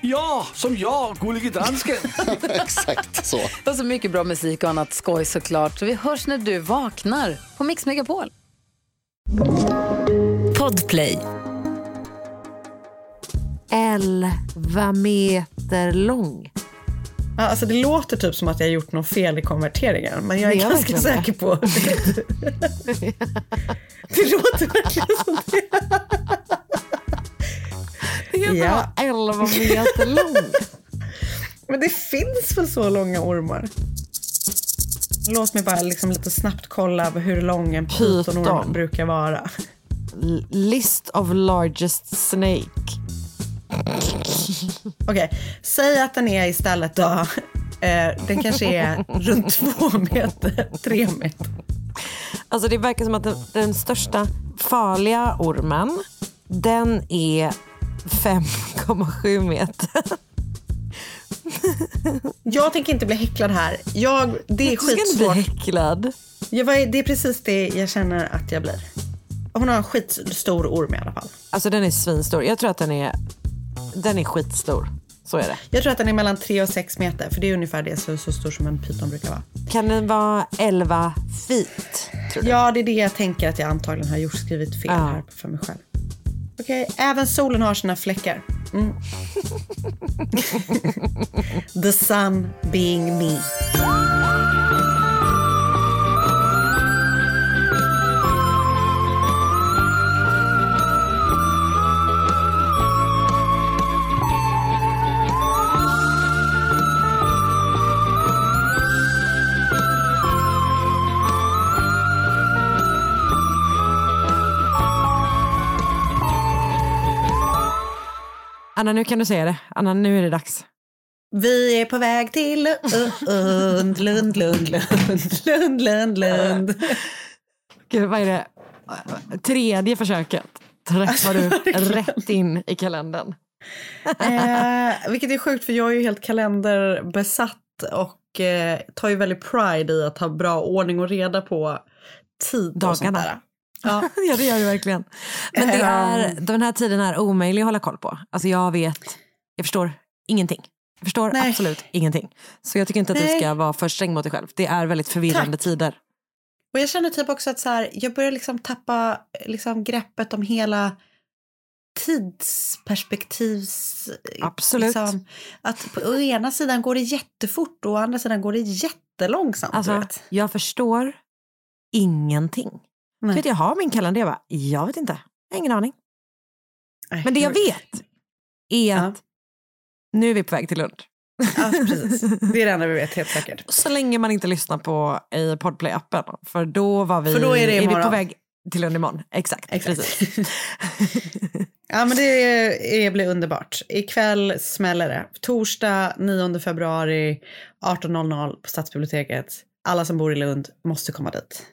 Ja, som jag, Gullige Dansken. Exakt så. Och så mycket bra musik och annat skoj såklart. Så vi hörs när du vaknar på Mix Megapol. Podplay. 11 meter lång. Ja, alltså det låter typ som att jag har gjort något fel i konverteringen, men jag är Det gör ganska det. säker på det. låter verkligen som det. Kan Ja. vara 11 meter lång. Men det finns väl så långa ormar? Låt mig bara liksom lite snabbt kolla hur lång en pytonorm Pyton. brukar vara. List of largest snake. Okej, säg att den är istället då, eh, den kanske är runt två meter, tre meter. Alltså det verkar som att den, den största farliga ormen, den är 5,7 meter. Jag tänker inte bli häcklad här. Jag, det är Du ska inte bli skitsvårt. häcklad. Jag, det är precis det jag känner att jag blir. Hon har en skitstor orm i alla fall. Alltså den är svinstor. Jag tror att den är, den är skitstor. Så är det. Jag tror att den är mellan 3 och 6 meter, för det är ungefär det så, så stor som en pyton brukar vara. Kan den vara 11 feet? Ja, det är det jag tänker att jag antagligen har gjort skrivit fel Ja. här för mig själv. Okej, även solen har sina fläckar. Mm. The sun being me. Anna, nu kan du säga det. Anna, nu är det dags. Vi är på väg till Lund, Lund, Lund, Lund, Lund, Lund, Lund. Gud, vad är det? Tredje försöket träffar du rätt in i kalendern. Eh, vilket är sjukt för jag är ju helt kalenderbesatt och eh, tar ju väldigt pride i att ha bra ordning och reda på tid Dagarna. Ja. ja, det gör du verkligen. Men det är, den här tiden är omöjlig att hålla koll på. Alltså jag vet, jag förstår ingenting. Jag förstår Nej. absolut ingenting. Så jag tycker inte att du Nej. ska vara för sträng mot dig själv. Det är väldigt förvirrande Tack. tider. Och jag känner typ också att så här, jag börjar liksom tappa liksom greppet om hela tidsperspektivs... Absolut. Liksom, att på ena sidan går det jättefort och å andra sidan går det jättelångsamt. du Alltså, jag förstår ingenting. Nej. Vet, jag har min kalender, jag bara, jag vet inte. Jag har ingen aning. Nej, Men det jag vet är Ja. att nu är vi på väg till Lund. Ja, precis. Det är det enda vi vet helt säkert. Så länge man inte lyssnar på i Podplay-appen. För då var vi, För då är det vi på väg till Lund imorgon. Exakt. Exakt. Precis. Ja, men det är, blir underbart. Ikväll smäller det. Torsdag 9 februari 18.00 på Stadsbiblioteket. Alla som bor i Lund måste komma dit.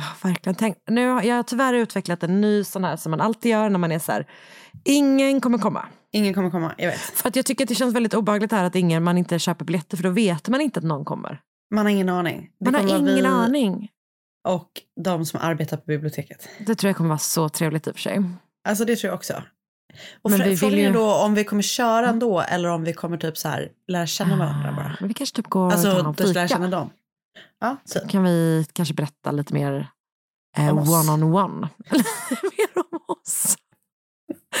Ja, verkligen. Tänk, nu jag har tyvärr utvecklat en ny sån här som man alltid gör när man är så här, ingen kommer komma. Ingen kommer komma, jag vet. För att jag tycker att det känns väldigt obehagligt här att ingen, man inte köper biljetter för då vet man inte att någon kommer. Man har ingen aning. Det Man har ingen vi aning. Och de som arbetar på biblioteket. Det tror jag kommer vara så trevligt i och för sig. Alltså det tror jag också. Och Men vi frågan är ju- då om vi kommer köra ändå eller om vi kommer typ så här lära känna varandra bara. Men vi kanske typ går och tar Alltså någon just lära känna fika. dem. Ja, så. kan vi kanske berätta lite mer eh, one-on-one. Eh, on one. mer om oss.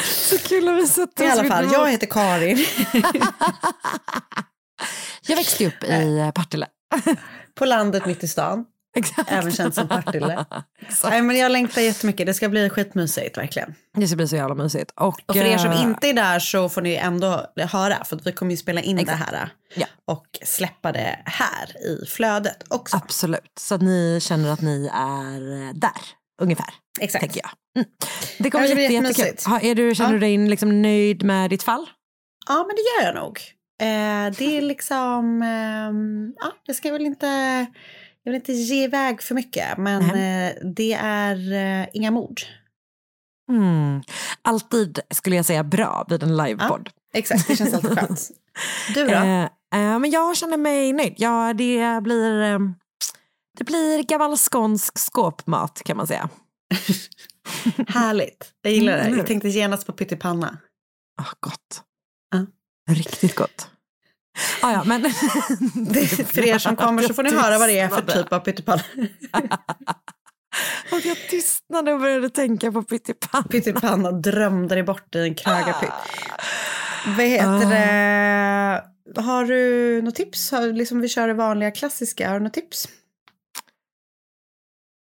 Så kul att vi sätter I alla fall, jag heter Karin. jag växte upp i eh, Partille. På landet mitt i stan. Exakt. Även känt som Partille. Exakt. Nej, men jag längtar jättemycket. Det ska bli skitmysigt verkligen. Det ska bli så jävla mysigt. Och, Och för er som eh, inte är där så får ni ändå höra. För vi kommer ju spela in det här. Ja. Och släppa det här i flödet också. Absolut, så att ni känner att ni är eh, där, ungefär. Exakt. Tänker jag. Mm. Det kommer det bli jättekul. är du, känner Ja. du dig liksom nöjd med ditt fall? Ja, men det gör jag nog. Eh, det är liksom... ehm, ja, jag ska väl inte... Jag vill inte ge iväg för mycket, men eh, det är eh, inga mord. Mm. Alltid skulle jag säga bra vid en livepodd. Exakt, det känns alltid skönt. Du då? Eh, eh, men jag känner mig nöjd. Ja, det blir, eh, det blir gammal skånsk skåpmat kan man säga. Härligt. Jag gillar det. Mm, Jag tänkte genast på pyttipanna. Ah, gott. Ja. Riktigt gott. Ah, ja, men... För er som kommer så får ni höra vad det är för typ av pyttipanna. Att jag tystnade och började tänka på pyttipanna. Pyttipanna drömde dig bort i en krögarpytt. Vad heter det? Har du något tips? Har, liksom vi kör det vanliga klassiska. Har du något tips?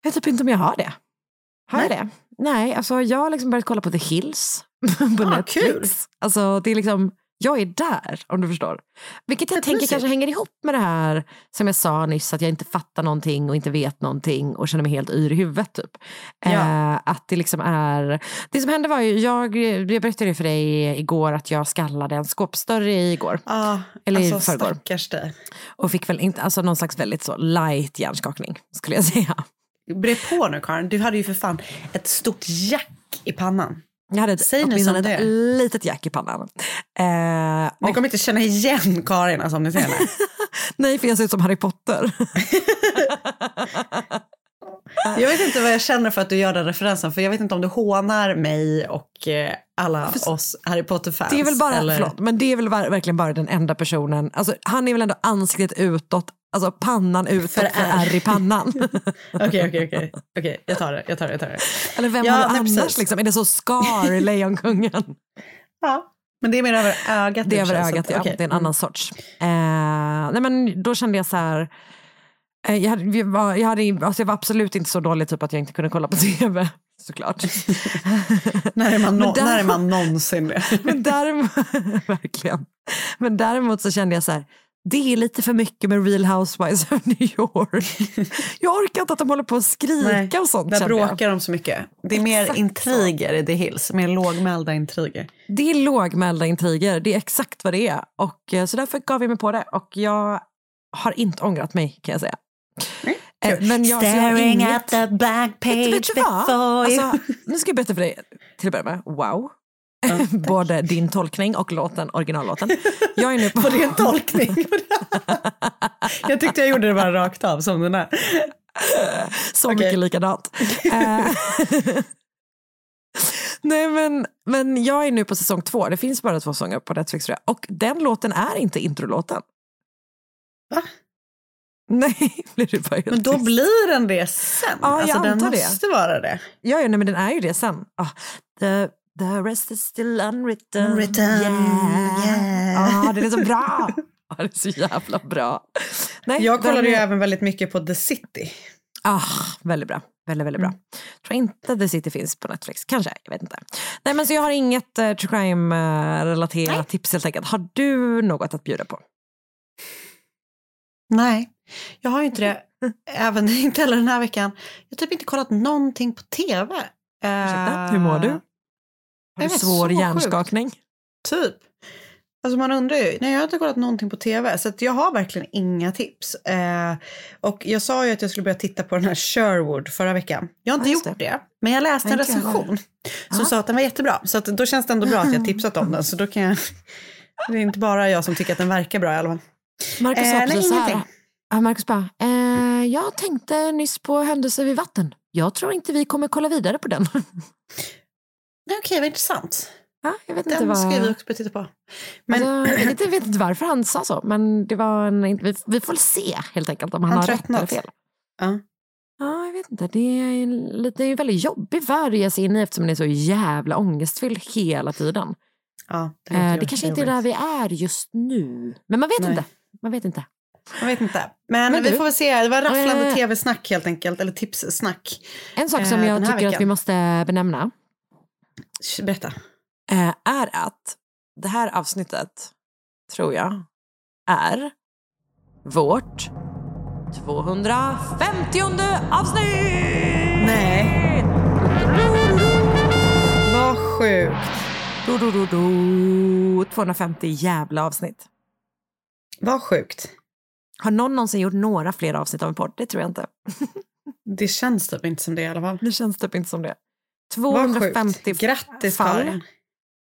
Jag vet typ inte om jag har det. Har jag Nej. det? Nej, alltså jag har liksom börjat kolla på The Hills på Ah, Netflix. kul. Alltså det är liksom, jag är där om du förstår. Vilket jag Fett tänker kanske hänger ihop med det här som jag sa nyss, att jag inte fattar någonting och inte vet någonting och känner mig helt yr i huvudet. Typ. Ja. Eh, att det liksom är, det som hände var ju, jag, jag berättade för dig igår att jag skallade en skåpsdörr igår. Ja, Eller i alltså förrgår. stackars dig. Och fick väl inte, alltså någon slags väldigt så light hjärnskakning skulle jag säga. Bre på nu Karin, du hade ju för fan ett stort jack i pannan. Jag hade ett, Säg åtminstone ett litet jack i pannan. Eh, Ni kommer inte känna igen Karin alltså, om ni ser henne. nej, för jag ser ut som Harry Potter. Jag vet inte vad jag känner för att du gör den referensen. För jag vet inte om du hånar mig och eh, alla oss Harry Potter-fans. Det är väl bara, eller? förlåt, men det är väl ver- verkligen bara den enda personen, alltså, han är väl ändå ansiktet utåt, alltså pannan utåt för, För R. R i pannan. Okej, okej, okej. Okej, jag tar det. Jag tar det, jag tar det. Eller vem Ja, har du annars? Liksom? Är det så Scar i Lejonkungen? Ja, men det är mer över ögat. Det är över ögat, att- ja. okej. Det är en annan sorts. Eh, nej, men då kände jag så här, eh, jag, hade, vi var, jag, hade, alltså jag var absolut inte så dålig typ att jag inte kunde kolla på tv, såklart. När är man, no- där- när är man någonsin det? Men däremot, verkligen. Men däremot så kände jag så här, det är lite för mycket med Real Housewives of New York. Jag orkar inte att de håller på att skrika och sånt. Där jag. bråkar de så mycket. Det är mer Exakt intriger i The Hills, mer lågmälda intriger. Det är lågmälda intriger, det är exakt vad det är. Och, eh, så därför gav jag mig på det och jag har inte ångrat mig kan jag säga. Eh, Men jag, jag Staring inget- at the Vet, page vet vad? before you. Alltså, nu ska jag berätta för dig till att börja med. Wow. Både din tolkning och låten, originallåten. Jag är nu på... Var det en tolkning? jag tyckte jag gjorde det bara rakt av som den är. Så Okej. mycket likadant. Eh, Nej men, men jag är nu på säsong två, det finns bara två säsonger på Netflix tror jag. Och den låten är inte introlåten. Va? Nej, blir du bara Men då tyst. blir den det sen. Ja, jag alltså, den antar det. måste vara det. Ja, ja, nej, men den är ju det sen. Ah, the, the rest is still unwritten. Unwritten, Yeah. yeah. Ah, det är så bra. Ah, det är så jävla bra. Nej, Jag kollade den ju även väldigt mycket på The City. Ah, väldigt bra. Väldigt, väldigt bra. Tror inte The City finns på Netflix. Kanske, jag vet inte. Nej, men så jag har inget uh, true crime-relaterat tips helt enkelt. Har du något att bjuda på? Nej, jag har ju inte det. Även inte heller den här veckan. Jag har typ inte kollat någonting på tv. Ursäkta, Eh, hur mår du? Har du svår hjärnskakning? Typ. Alltså man undrar ju. Nej, jag har inte kollat någonting på tv. Så jag har verkligen inga tips. Eh, och jag sa ju att jag skulle börja titta på den här Sherwood förra veckan. Jag har inte just gjort det. Men jag läste en jag recension som Ja. sa att den var jättebra. Så att då känns det ändå bra att jag tipsat om den. Så då kan jag... Det är inte bara jag som tycker att den verkar bra i alla fall. Marcus Eh, sa nej, precis så här. Ja, Marcus bara, eh, jag tänkte nyss på händelser vid vatten. Jag tror inte vi kommer kolla vidare på den. Okej, vad intressant. ja, jag vet inte Den vad... ska vi också titta på. Men Alltså, jag vet, inte varför han sa så, men det var en, vi, vi får väl se helt enkelt om han, Han har rätt eller fel. Ja. Ja, jag vet inte. Det är en, lite, en väldigt jobbig värld att ge sig in i eftersom den är så jävla ångestfylld hela tiden. Ja, det, Eh, det kanske inte är där vi är just nu. Men man vet Nej. inte. Man vet inte. Jag vet inte. Men, Men vi du- får väl se. Det var rafflande Eh. tv-snack helt enkelt. Eller tipssnack. En sak som Eh, jag tycker att veckan. vi måste benämna Berätta. eh, är att det här avsnittet, tror jag, är vårt 250 avsnitt! Nej. Vad sjukt. Do, do, do, do. 250 jävla avsnitt. Vad sjukt. Har någon någonsin gjort några fler avsnitt av en podd? Det tror jag inte. Det känns typ inte som det i alla fall. Det känns typ inte som det. Vad 250 sjukt. Grattis fall. Karin.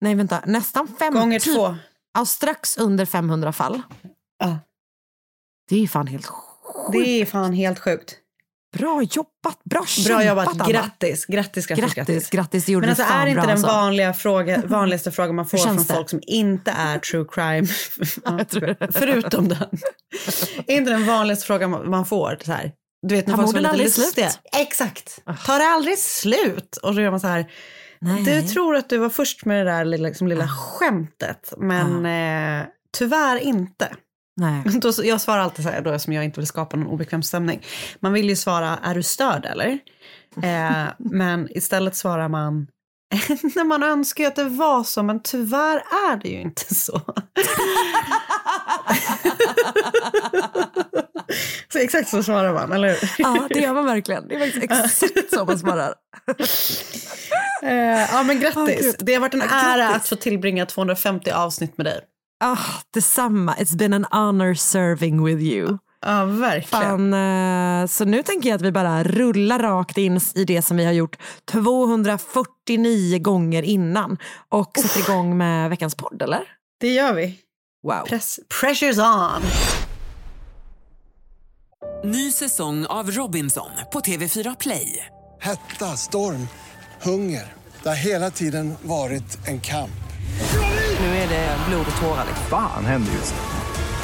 Nej, vänta. Nästan 50. Gånger två. Ja, strax under 500 fall. Ja. Det är fan helt sjukt. Det är fan helt sjukt. Bra jobbat. Bra Bra kämpat, jobbat. Anna. Grattis. Grattis, grattis, Grattis, grattis. Men alltså är inte bra den alltså. vanliga fråga, vanligaste frågan man får från det? folk som inte är true crime? Ja. Förutom den. är inte den vanligaste frågan man får så här? Du vet när folk som är lite aldrig lustiga. slut? Ah. Exakt. Tar det aldrig slut? Och så gör man så här. Nej. Du tror att du var först med det där lilla, liksom, lilla skämtet, men eh, tyvärr inte. Nej. Då, jag svarar alltid så här, då, som jag inte vill skapa någon obekväm stämning. Man vill ju svara, är du störd eller? Eh, men istället svarar man, när man önskar ju att det var så, men tyvärr är det ju inte så. så exakt så svarar man, eller hur? Ja, det gör man verkligen. Det är faktiskt exakt så man svarar. Eh, ja, men grattis. gud. det har varit en Ja, ära att få tillbringa 250 avsnitt med dig. Ah, detsamma. It's been an honor serving with you. Ja, verkligen. Fan, eh, så nu tänker jag att vi bara rullar rakt in i det som vi har gjort 249 gånger innan och sätter igång med veckans podd, eller? Det gör vi. Wow. Press, pressure's on. Ny säsong av Robinson på TV4 Play. Hetta, storm, hunger. Det har hela tiden varit en kamp. Nu är det blod och tårar. liksom. Fan händer just nu.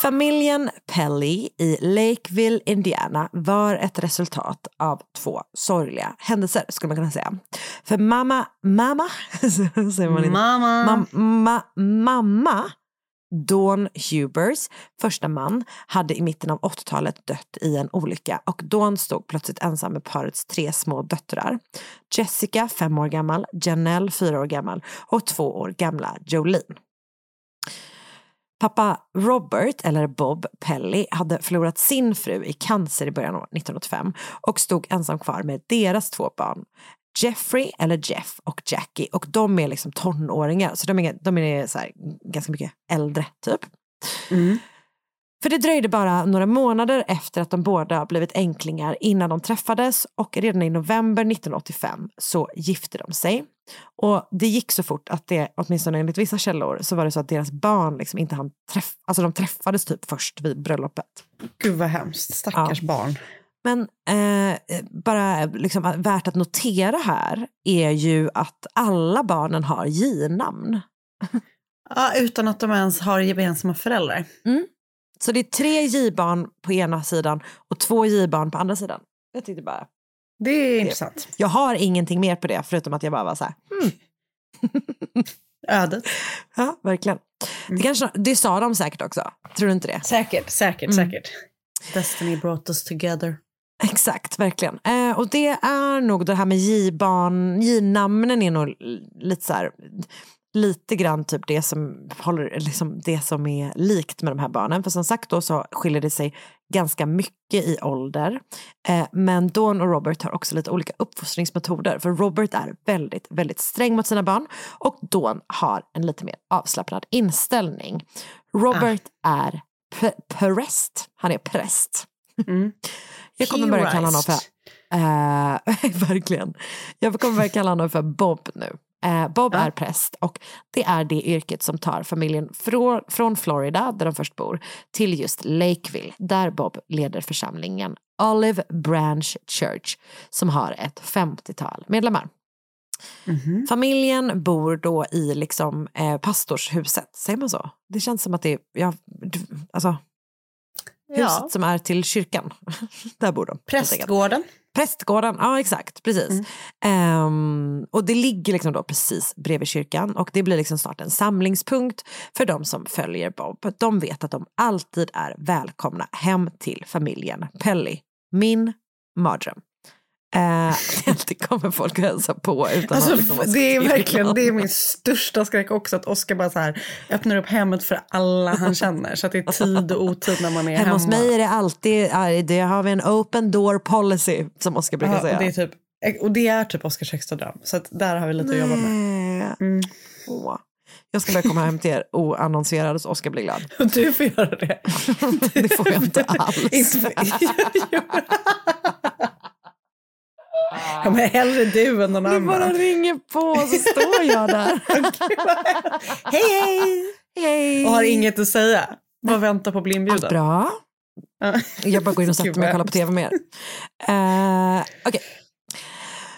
Familjen Pelly i Lakeville, Indiana var ett resultat av två sorgliga händelser skulle man kunna säga. För mamma, mamma, säger man inte. Mamma. Mam- ma, mamma Dawn Hubers första man hade i mitten av 80-talet dött i en olycka och Dawn stod plötsligt ensam med parets tre små döttrar. Jessica, fem år gammal, Janelle, fyra år gammal och två år gamla Jolene. Pappa Robert, eller Bob Pelly, hade förlorat sin fru i cancer i början av 1985 och stod ensam kvar med deras två barn. Jeffrey, eller Jeff, och Jackie. Och de är liksom tonåringar, så de är, de är så här, ganska mycket äldre, typ. Mm. För det dröjde bara några månader efter att de båda blivit änklingar innan de träffades och redan i november 1985 så gifte de sig. Och det gick så fort att det, åtminstone enligt vissa källor, så var det så att deras barn liksom inte hann träffa, alltså de träffades typ först vid bröllopet. Gud vad hemskt. Stackars barn. Men eh, bara liksom, värt att notera här är ju att alla barnen har J-namn. Ja, utan att de ens har gemensamma föräldrar. Mm. Så det är tre J-barn på ena sidan och två J-barn på andra sidan. Jag tyckte bara... Det är intressant. Jag har ingenting mer på det förutom att jag bara var så här, hmm. Ödet. Ja, verkligen. Det, kanske, det sa de säkert också. Tror du inte det? Säkert, säkert, Mm. säkert. Destiny brought us together. Exakt, verkligen. Eh, och det är nog det här med J-namnen är nog lite så här, lite grann typ det som, håller, liksom det som är likt med de här barnen. För som sagt då så skiljer det sig ganska mycket i ålder. Eh, men Dawn och Robert har också lite olika uppfostringsmetoder. För Robert är väldigt, väldigt sträng mot sina barn och Dawn har en lite mer avslappnad inställning. Robert är p- präst. Han är präst. Jag kommer börja kalla honom för, eh, verkligen. Jag kommer börja kalla honom för Bob nu. Eh, Bob är präst och det är det yrket som tar familjen från, från Florida, där de först bor, till just Lakeville, där Bob leder församlingen Olive Branch Church, som har ett 50-tal medlemmar. Familjen bor då i liksom eh, pastorshuset, säger man så? Det känns som att det är, ja, alltså, huset Ja. som är till kyrkan. Där bor de. Prästgården. Prästgården, ja exakt, precis. Ehm, och det ligger liksom då precis bredvid kyrkan och det blir liksom snart en samlingspunkt för de som följer Bob. De vet att de alltid är välkomna hem till familjen Pelly. Min mardröm. Uh, det kommer folk att hälsa på utan Alltså, liksom det är verkligen det är min största skräck också att Oskar bara så här öppnar upp hemmet för alla han känner så att det är tid och otid när man är hemma. Hemma hos mig är det alltid, det har vi en open door policy som Oskar brukar Ja, säga. och, det är typ, och det är typ Oskars högsta dröm. Så att där har vi lite att jobba med. Nej. Åh. Jag ska börja komma hem till er oannonserad så Oskar blir glad. Du får göra det. det får jag inte alls. Ja, men hellre du än någon Du annan. bara ringer på så står jag där. hej hej! hej! Och har inget att säga. Bara vänta på att bli inbjuden. Bra. Jag bara går in och sätter mig och kollar på tv med er. Eh, okej.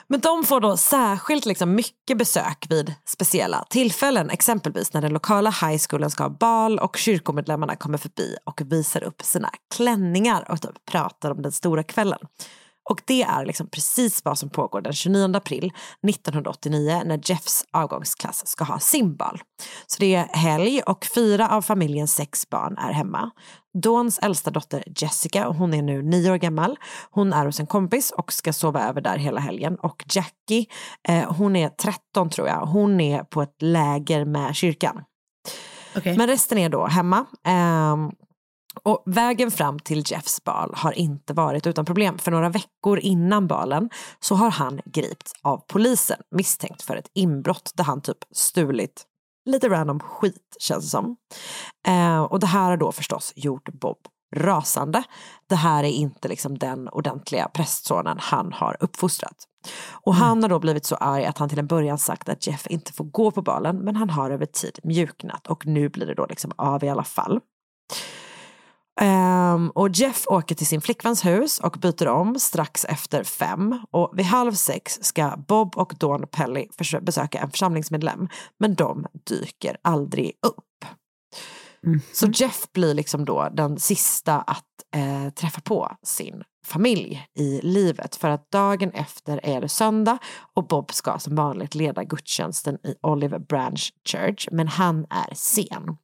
Men de får då särskilt liksom mycket besök vid speciella tillfällen. Exempelvis när den lokala high schoolen ska ha bal och kyrkomedlemmarna kommer förbi och visar upp sina klänningar och typ pratar om den stora kvällen. Och det är liksom precis vad som pågår den 29 april 1989 när Jeffs avgångsklass ska ha sin bal. Så det är helg och fyra av familjens sex barn är hemma. Dawns äldsta dotter Jessica, hon är nu nio år gammal. Hon är hos en kompis och ska sova över där hela helgen. Och Jackie, eh, hon är 13 tror jag. Hon är på ett läger med kyrkan. Men resten är då hemma. Ehm, och vägen fram till Jeffs bal har inte varit utan problem. För några veckor innan balen så har han gripits av polisen misstänkt för ett inbrott där han typ stulit lite random skit känns det som. Eh, och det här har då förstås gjort Bob rasande. Det här är inte liksom den ordentliga prästsonen han har uppfostrat. Och han har då blivit så arg att han till en början sagt att Jeff inte får gå på balen men han har över tid mjuknat och nu blir det då liksom av i alla fall. Ehm, och Jeff åker till sin flickväns hus och byter om strax efter fem. Och vid halv sex ska Bob och Dawn Pelly besöka en församlingsmedlem. Men de dyker aldrig upp. Så Jeff blir liksom då den sista att eh, träffa på sin familj i livet. För att dagen efter är det söndag och Bob ska som vanligt leda gudstjänsten i Olive Branch Church. Men han är sen.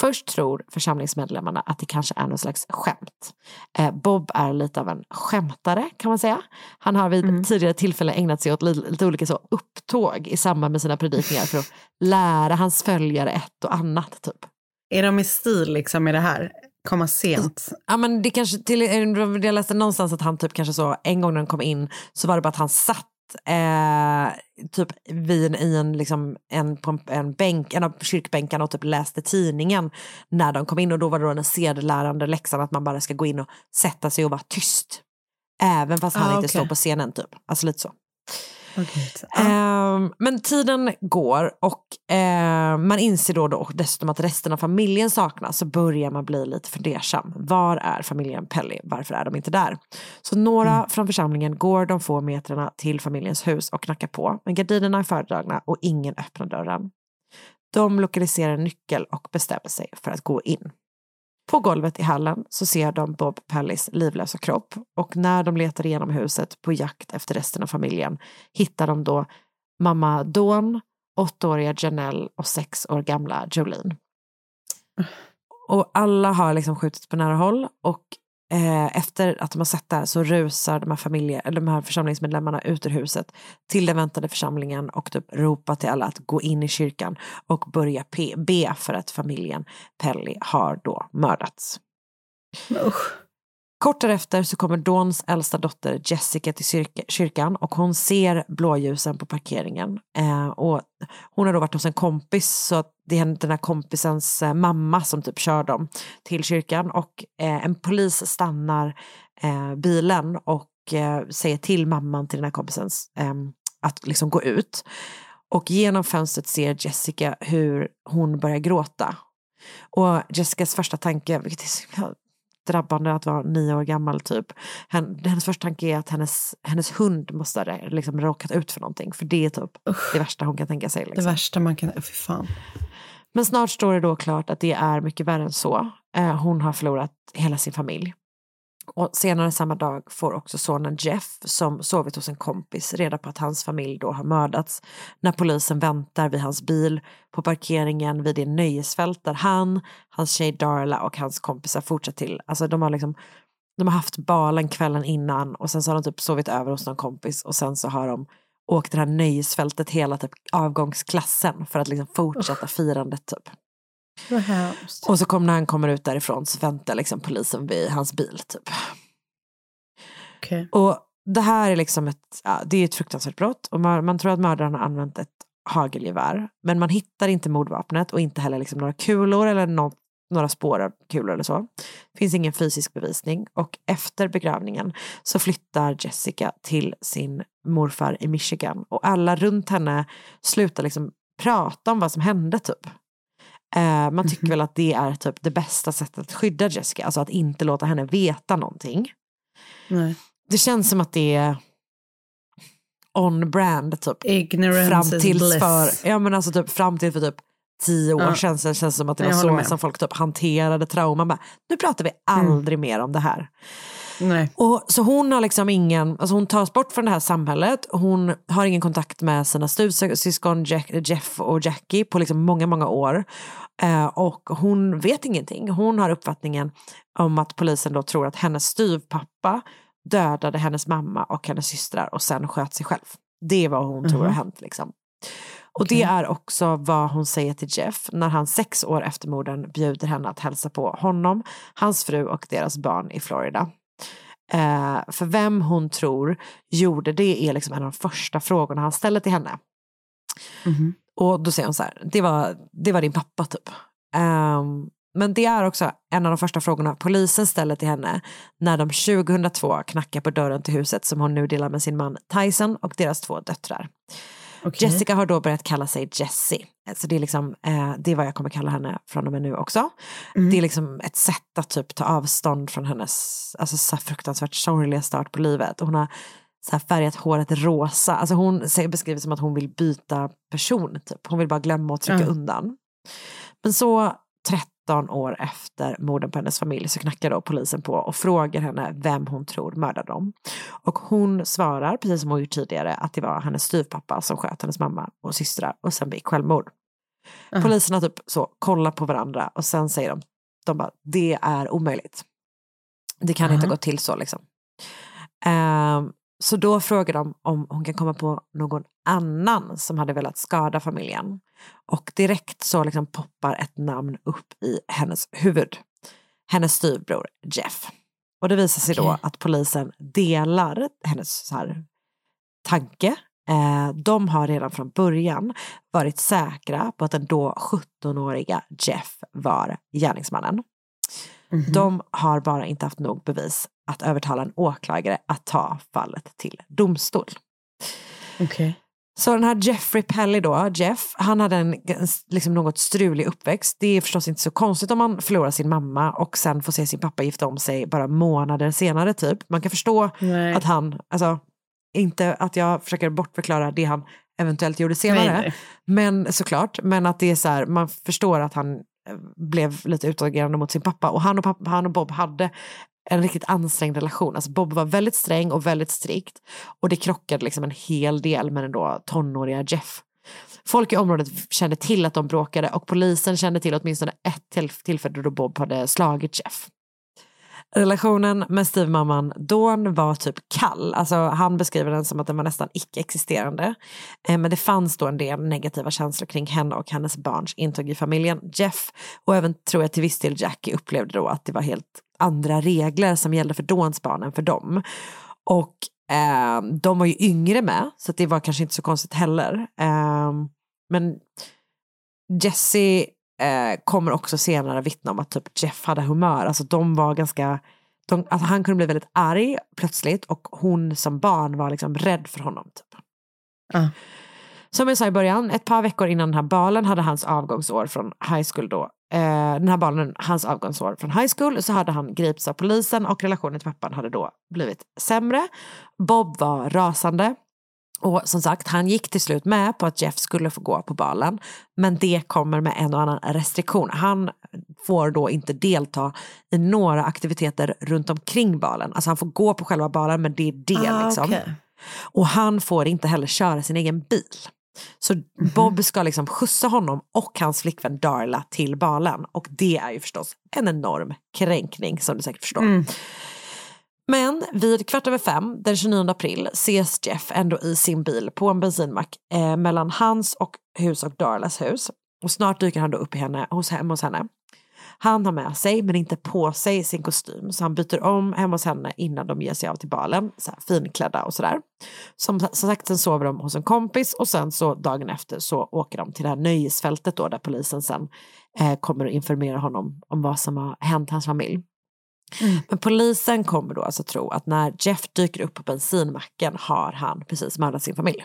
Först tror församlingsmedlemmarna att det kanske är någon slags skämt. Eh, Bob är lite av en skämtare kan man säga. Han har vid tidigare tillfällen ägnat sig åt lite, lite olika så upptåg i samband med sina predikningar för att lära hans följare ett och annat. typ. Är de i stil liksom med det här? Komma sent? Ja men det kanske till, jag läste någonstans att han typ kanske så en gång när han kom in så var det bara att han satt eh, typ vid, i en, liksom, en, på en, bänk, en av kyrkbänkarna och typ läste tidningen när de kom in och då var det då den sedelärande läxan att man bara ska gå in och sätta sig och vara tyst. Även fast han Ah, inte okej. står på scenen typ. Alltså lite så. Okay. Ehm, men tiden går och eh, man inser då, då dessutom att resten av familjen saknas så börjar man bli lite fundersam. Var är familjen Pelly? Varför är de inte där? Så några från församlingen går de få metrarna till familjens hus och knackar på. Men gardinerna är fördragna och ingen öppnar dörren. De lokaliserar en nyckel och bestämmer sig för att gå in. På golvet i hallen så ser de Bob Pellys livlösa kropp och när de letar igenom huset på jakt efter resten av familjen hittar de då mamma Dawn, åttaåriga Janelle och sex år gamla Jolene. Och alla har liksom skjutits på nära håll och eh, efter att de har sett det här så rusar de här, familje, eller de här församlingsmedlemmarna ut ur huset till den väntade församlingen och typ ropar till alla att gå in i kyrkan och börja pe- be för att familjen Pelly har då mördats. Kort därefter så kommer Dawns äldsta dotter Jessica till kyrka, kyrkan och hon ser blåljusen på parkeringen. Eh, och hon har då varit hos en kompis så att det är den här kompisens eh, mamma som typ kör dem till kyrkan och eh, en polis stannar eh, bilen och säger till mamman till den här kompisens ehm, att liksom gå ut. Och genom fönstret ser Jessica hur hon börjar gråta. Och Jessicas första tanke, vilket är så himla drabbande att vara nio år gammal typ. Hen, hennes första tanke är att hennes, hennes hund måste ha liksom råkat ut för någonting. För det är typ det värsta hon kan tänka sig. Liksom. Det värsta man kan... Fy fan. Men snart står det då klart att det är mycket värre än så. Eh, hon har förlorat hela sin familj. Och senare samma dag får också sonen Jeff, som sovit hos en kompis, reda på att hans familj då har mördats. När polisen väntar vid hans bil på parkeringen vid det nöjesfält där han, hans tjej Darla och hans kompisar fortsatt till. Alltså de har liksom de har haft balen kvällen innan och sen så har de typ sovit över hos någon kompis och sen så har de åkt det här nöjesfältet hela typ avgångsklassen för att liksom fortsätta firandet typ. Och så kom, när han kommer ut därifrån så väntar liksom polisen vid hans bil typ. Okej. Och det här är liksom ett, ja, det är ett fruktansvärt brott och man, man tror att mördaren har använt ett hagelgevär. Men man hittar inte mordvapnet och inte heller liksom några kulor eller något, några spår av kulor eller så. Finns ingen fysisk bevisning och efter begravningen så flyttar Jessica till sin morfar i Michigan och alla runt henne slutar liksom prata om vad som hände typ. Eh, man tycker väl att det är typ det bästa sättet att skydda Jessica, alltså att inte låta henne veta någonting. Nej. Det känns som att det är on brand typ. Ignorance fram tills för, ja men alltså typ fram till för typ tio år Ja. sedan så känns det som att det var så som folk typ hanterade trauman. Bara, nu pratar vi Mm. aldrig mer om det här. Nej. Och, så hon har liksom ingen, alltså hon tas bort från det här samhället, hon har ingen kontakt med sina stuvsyskon Jack, Jeff och Jackie på liksom många, många år. Eh, och hon vet ingenting. Hon har uppfattningen om att polisen då tror att hennes styvpappa dödade hennes mamma och hennes systrar och sen sköt sig själv. Det är vad hon tror har Mhm. hänt. Liksom. Och det är också vad hon säger till Jeff när han sex år efter morden bjuder henne att hälsa på honom, hans fru och deras barn i Florida. Eh, för vem hon tror gjorde det är liksom en av de första frågorna han ställer till henne. Mhm. Och då säger hon så här, det var, det var din pappa typ. Ehm, men det är också en av de första frågorna polisen ställer till henne när de 2002 knackar på dörren till huset som hon nu delar med sin man Tyson och deras två döttrar. Okej. Jessica har då börjat kalla sig Jessie. Så det är, liksom, eh, det är vad jag kommer kalla henne från och med nu också. Mm. Det är liksom ett sätt att typ ta avstånd från hennes alltså, så fruktansvärt sorgliga start på livet. Och hon har så färgat håret rosa. Alltså hon beskriver som att hon vill byta person. Typ. Hon vill bara glömma och trycka Ja. undan. Men så 13 år efter morden på hennes familj så knackar då polisen på och frågar henne vem hon tror mördade dem. Och hon svarar, precis som hon gjort tidigare, att det var hennes styvpappa som sköt hennes mamma och systrar och sen begick självmord. Aha. Polisen har typ så kollat på varandra och sen säger de, de bara, det är omöjligt. Det kan inte Aha. gå till så liksom. Ehm, så då frågar de om hon kan komma på någon annan som hade velat skada familjen. Och direkt så liksom poppar ett namn upp i hennes huvud. Hennes styvbror Jeff. Och det visar sig då Okej. att polisen delar hennes så här, tanke. Eh, de har redan från början varit säkra på att den då 17-åriga Jeff var gärningsmannen. Mhm. De har bara inte haft nog bevis att övertala en åklagare att ta fallet till domstol. Okej. Så den här Jeffrey Pelly då, Jeff, han hade en liksom något strulig uppväxt. Det är förstås inte så konstigt om man förlorar sin mamma och sen får se sin pappa gifta om sig bara månader senare typ. Man kan förstå Nej. att han, alltså inte att jag försöker bortförklara det han eventuellt gjorde senare, Nej, nej. men såklart, men att det är så här, man förstår att han eh, blev lite utagerande mot sin pappa och han och, pappa, han och Bob hade en riktigt ansträngd relation. Alltså Bob var väldigt sträng och väldigt strikt och det krockade liksom en hel del med den då tonåriga Jeff. Folk i området kände till att de bråkade och polisen kände till åtminstone ett till- tillfälle då Bob hade slagit Jeff. Relationen med styvmamman Dawn var typ kall. Alltså, han beskriver den som att den var nästan icke-existerande. Eh, men det fanns då en del negativa känslor kring henne och hennes barns intåg i familjen. Jeff och även tror jag till viss del Jackie upplevde då att det var helt andra regler som gällde för Dawns barn än för dem. Och eh, de var ju yngre med, så det var kanske inte så konstigt heller. Eh, men Jesse eh, kommer också senare vittna om att typ Jeff hade humör. Alltså de var ganska, de, alltså han kunde bli väldigt arg plötsligt och hon som barn var liksom rädd för honom. Typ. Ah. Som jag sa i början, ett par veckor innan den här balen hade hans avgångsår från high school då. Eh, den här balen, hans avgångsår från high school, så hade han gripits av polisen och relationen till pappan hade då blivit sämre. Bob var rasande. Och som sagt, han gick till slut med på att Jeff skulle få gå på balen. Men det kommer med en och annan restriktion. Han får då inte delta i några aktiviteter runt omkring balen. Alltså han får gå på själva balen men det är det Ah, liksom. okej. Och han får inte heller köra sin egen bil. Så Bob ska liksom skjutsa honom och hans flickvän Darla till balen. Och det är ju förstås en enorm kränkning som du säkert förstår. Men vid kvart över fem den 29 april ses Jeff ändå i sin bil på en bensinmack eh, mellan hans och hus och Darlas hus. Och snart dyker han då upp i henne, hos, hemma hos henne. Han har med sig, men inte på sig, sin kostym. Så han byter om hemma hos henne innan de ger sig av till balen. Så här, finklädda och sådär. Som, som sagt, sen sover de hos en kompis och sen så dagen efter så åker de till det här nöjesfältet då där polisen sen eh, kommer att informera honom om vad som har hänt hans familj. Men polisen kommer då alltså tro att när Jeff dyker upp på bensinmacken har han precis mördat sin familj.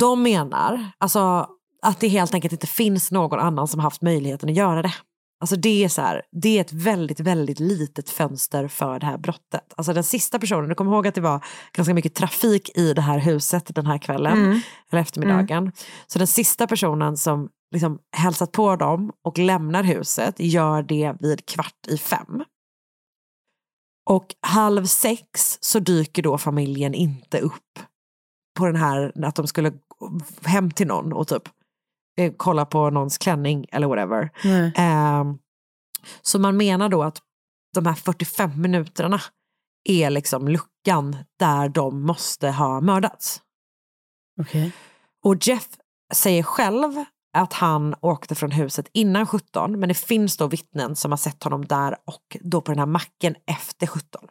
De menar alltså, att det helt enkelt inte finns någon annan som haft möjligheten att göra det. Alltså det är, så här, det är ett väldigt, väldigt litet fönster för det här brottet. Alltså den sista personen, du kommer ihåg att det var ganska mycket trafik i det här huset den här kvällen, Mm. eller eftermiddagen. Så den sista personen som liksom hälsat på dem och lämnar huset gör det vid kvart i fem. Och halv sex så dyker då familjen inte upp på den här, att de skulle hem till någon och typ eh, kolla på någons klänning eller whatever. Ehm, så man menar då att de här 45 minuterna är liksom luckan där de måste ha mördats. Okej. Och Jeff säger själv att han åkte från huset innan 17 men det finns då vittnen som har sett honom där och då på den här macken efter 17.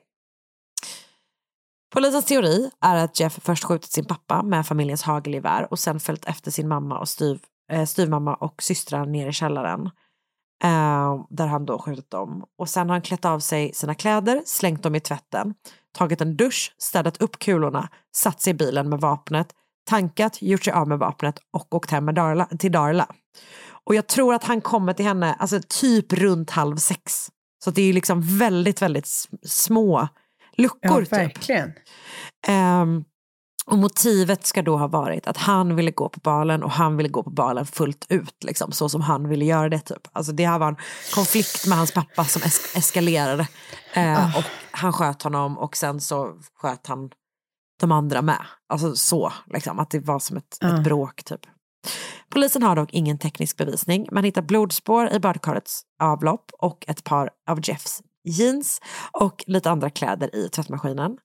Polisens teori är att Jeff först skjutit sin pappa med familjens hagelgevär och sen följt efter sin mamma och styv, eh, styvmamma och systrar ner i källaren. Eh, där han då skjutit dem. Och sen har han klätt av sig sina kläder, slängt dem i tvätten, tagit en dusch, städat upp kulorna, satt sig i bilen med vapnet, tankat, gjort sig av med vapnet och åkt hem med Darla, till Darla. Och jag tror att han kommer till henne alltså typ runt halv sex. Så det är liksom väldigt, väldigt små luckor. Ja, typ. verkligen. Och motivet ska då ha varit att han ville gå på balen och han ville gå på balen fullt ut, liksom, så som han ville göra det. Typ. Alltså, det här var en konflikt med hans pappa som es- eskalerade. Eh, Och han sköt honom och sen så sköt han de andra med. Alltså så, liksom, att det var som ett, Ja. ett bråk typ. Polisen har dock ingen teknisk bevisning. Man hittar blodspår i badkarets avlopp och ett par av Jeffs jeans och lite andra kläder i tvättmaskinen.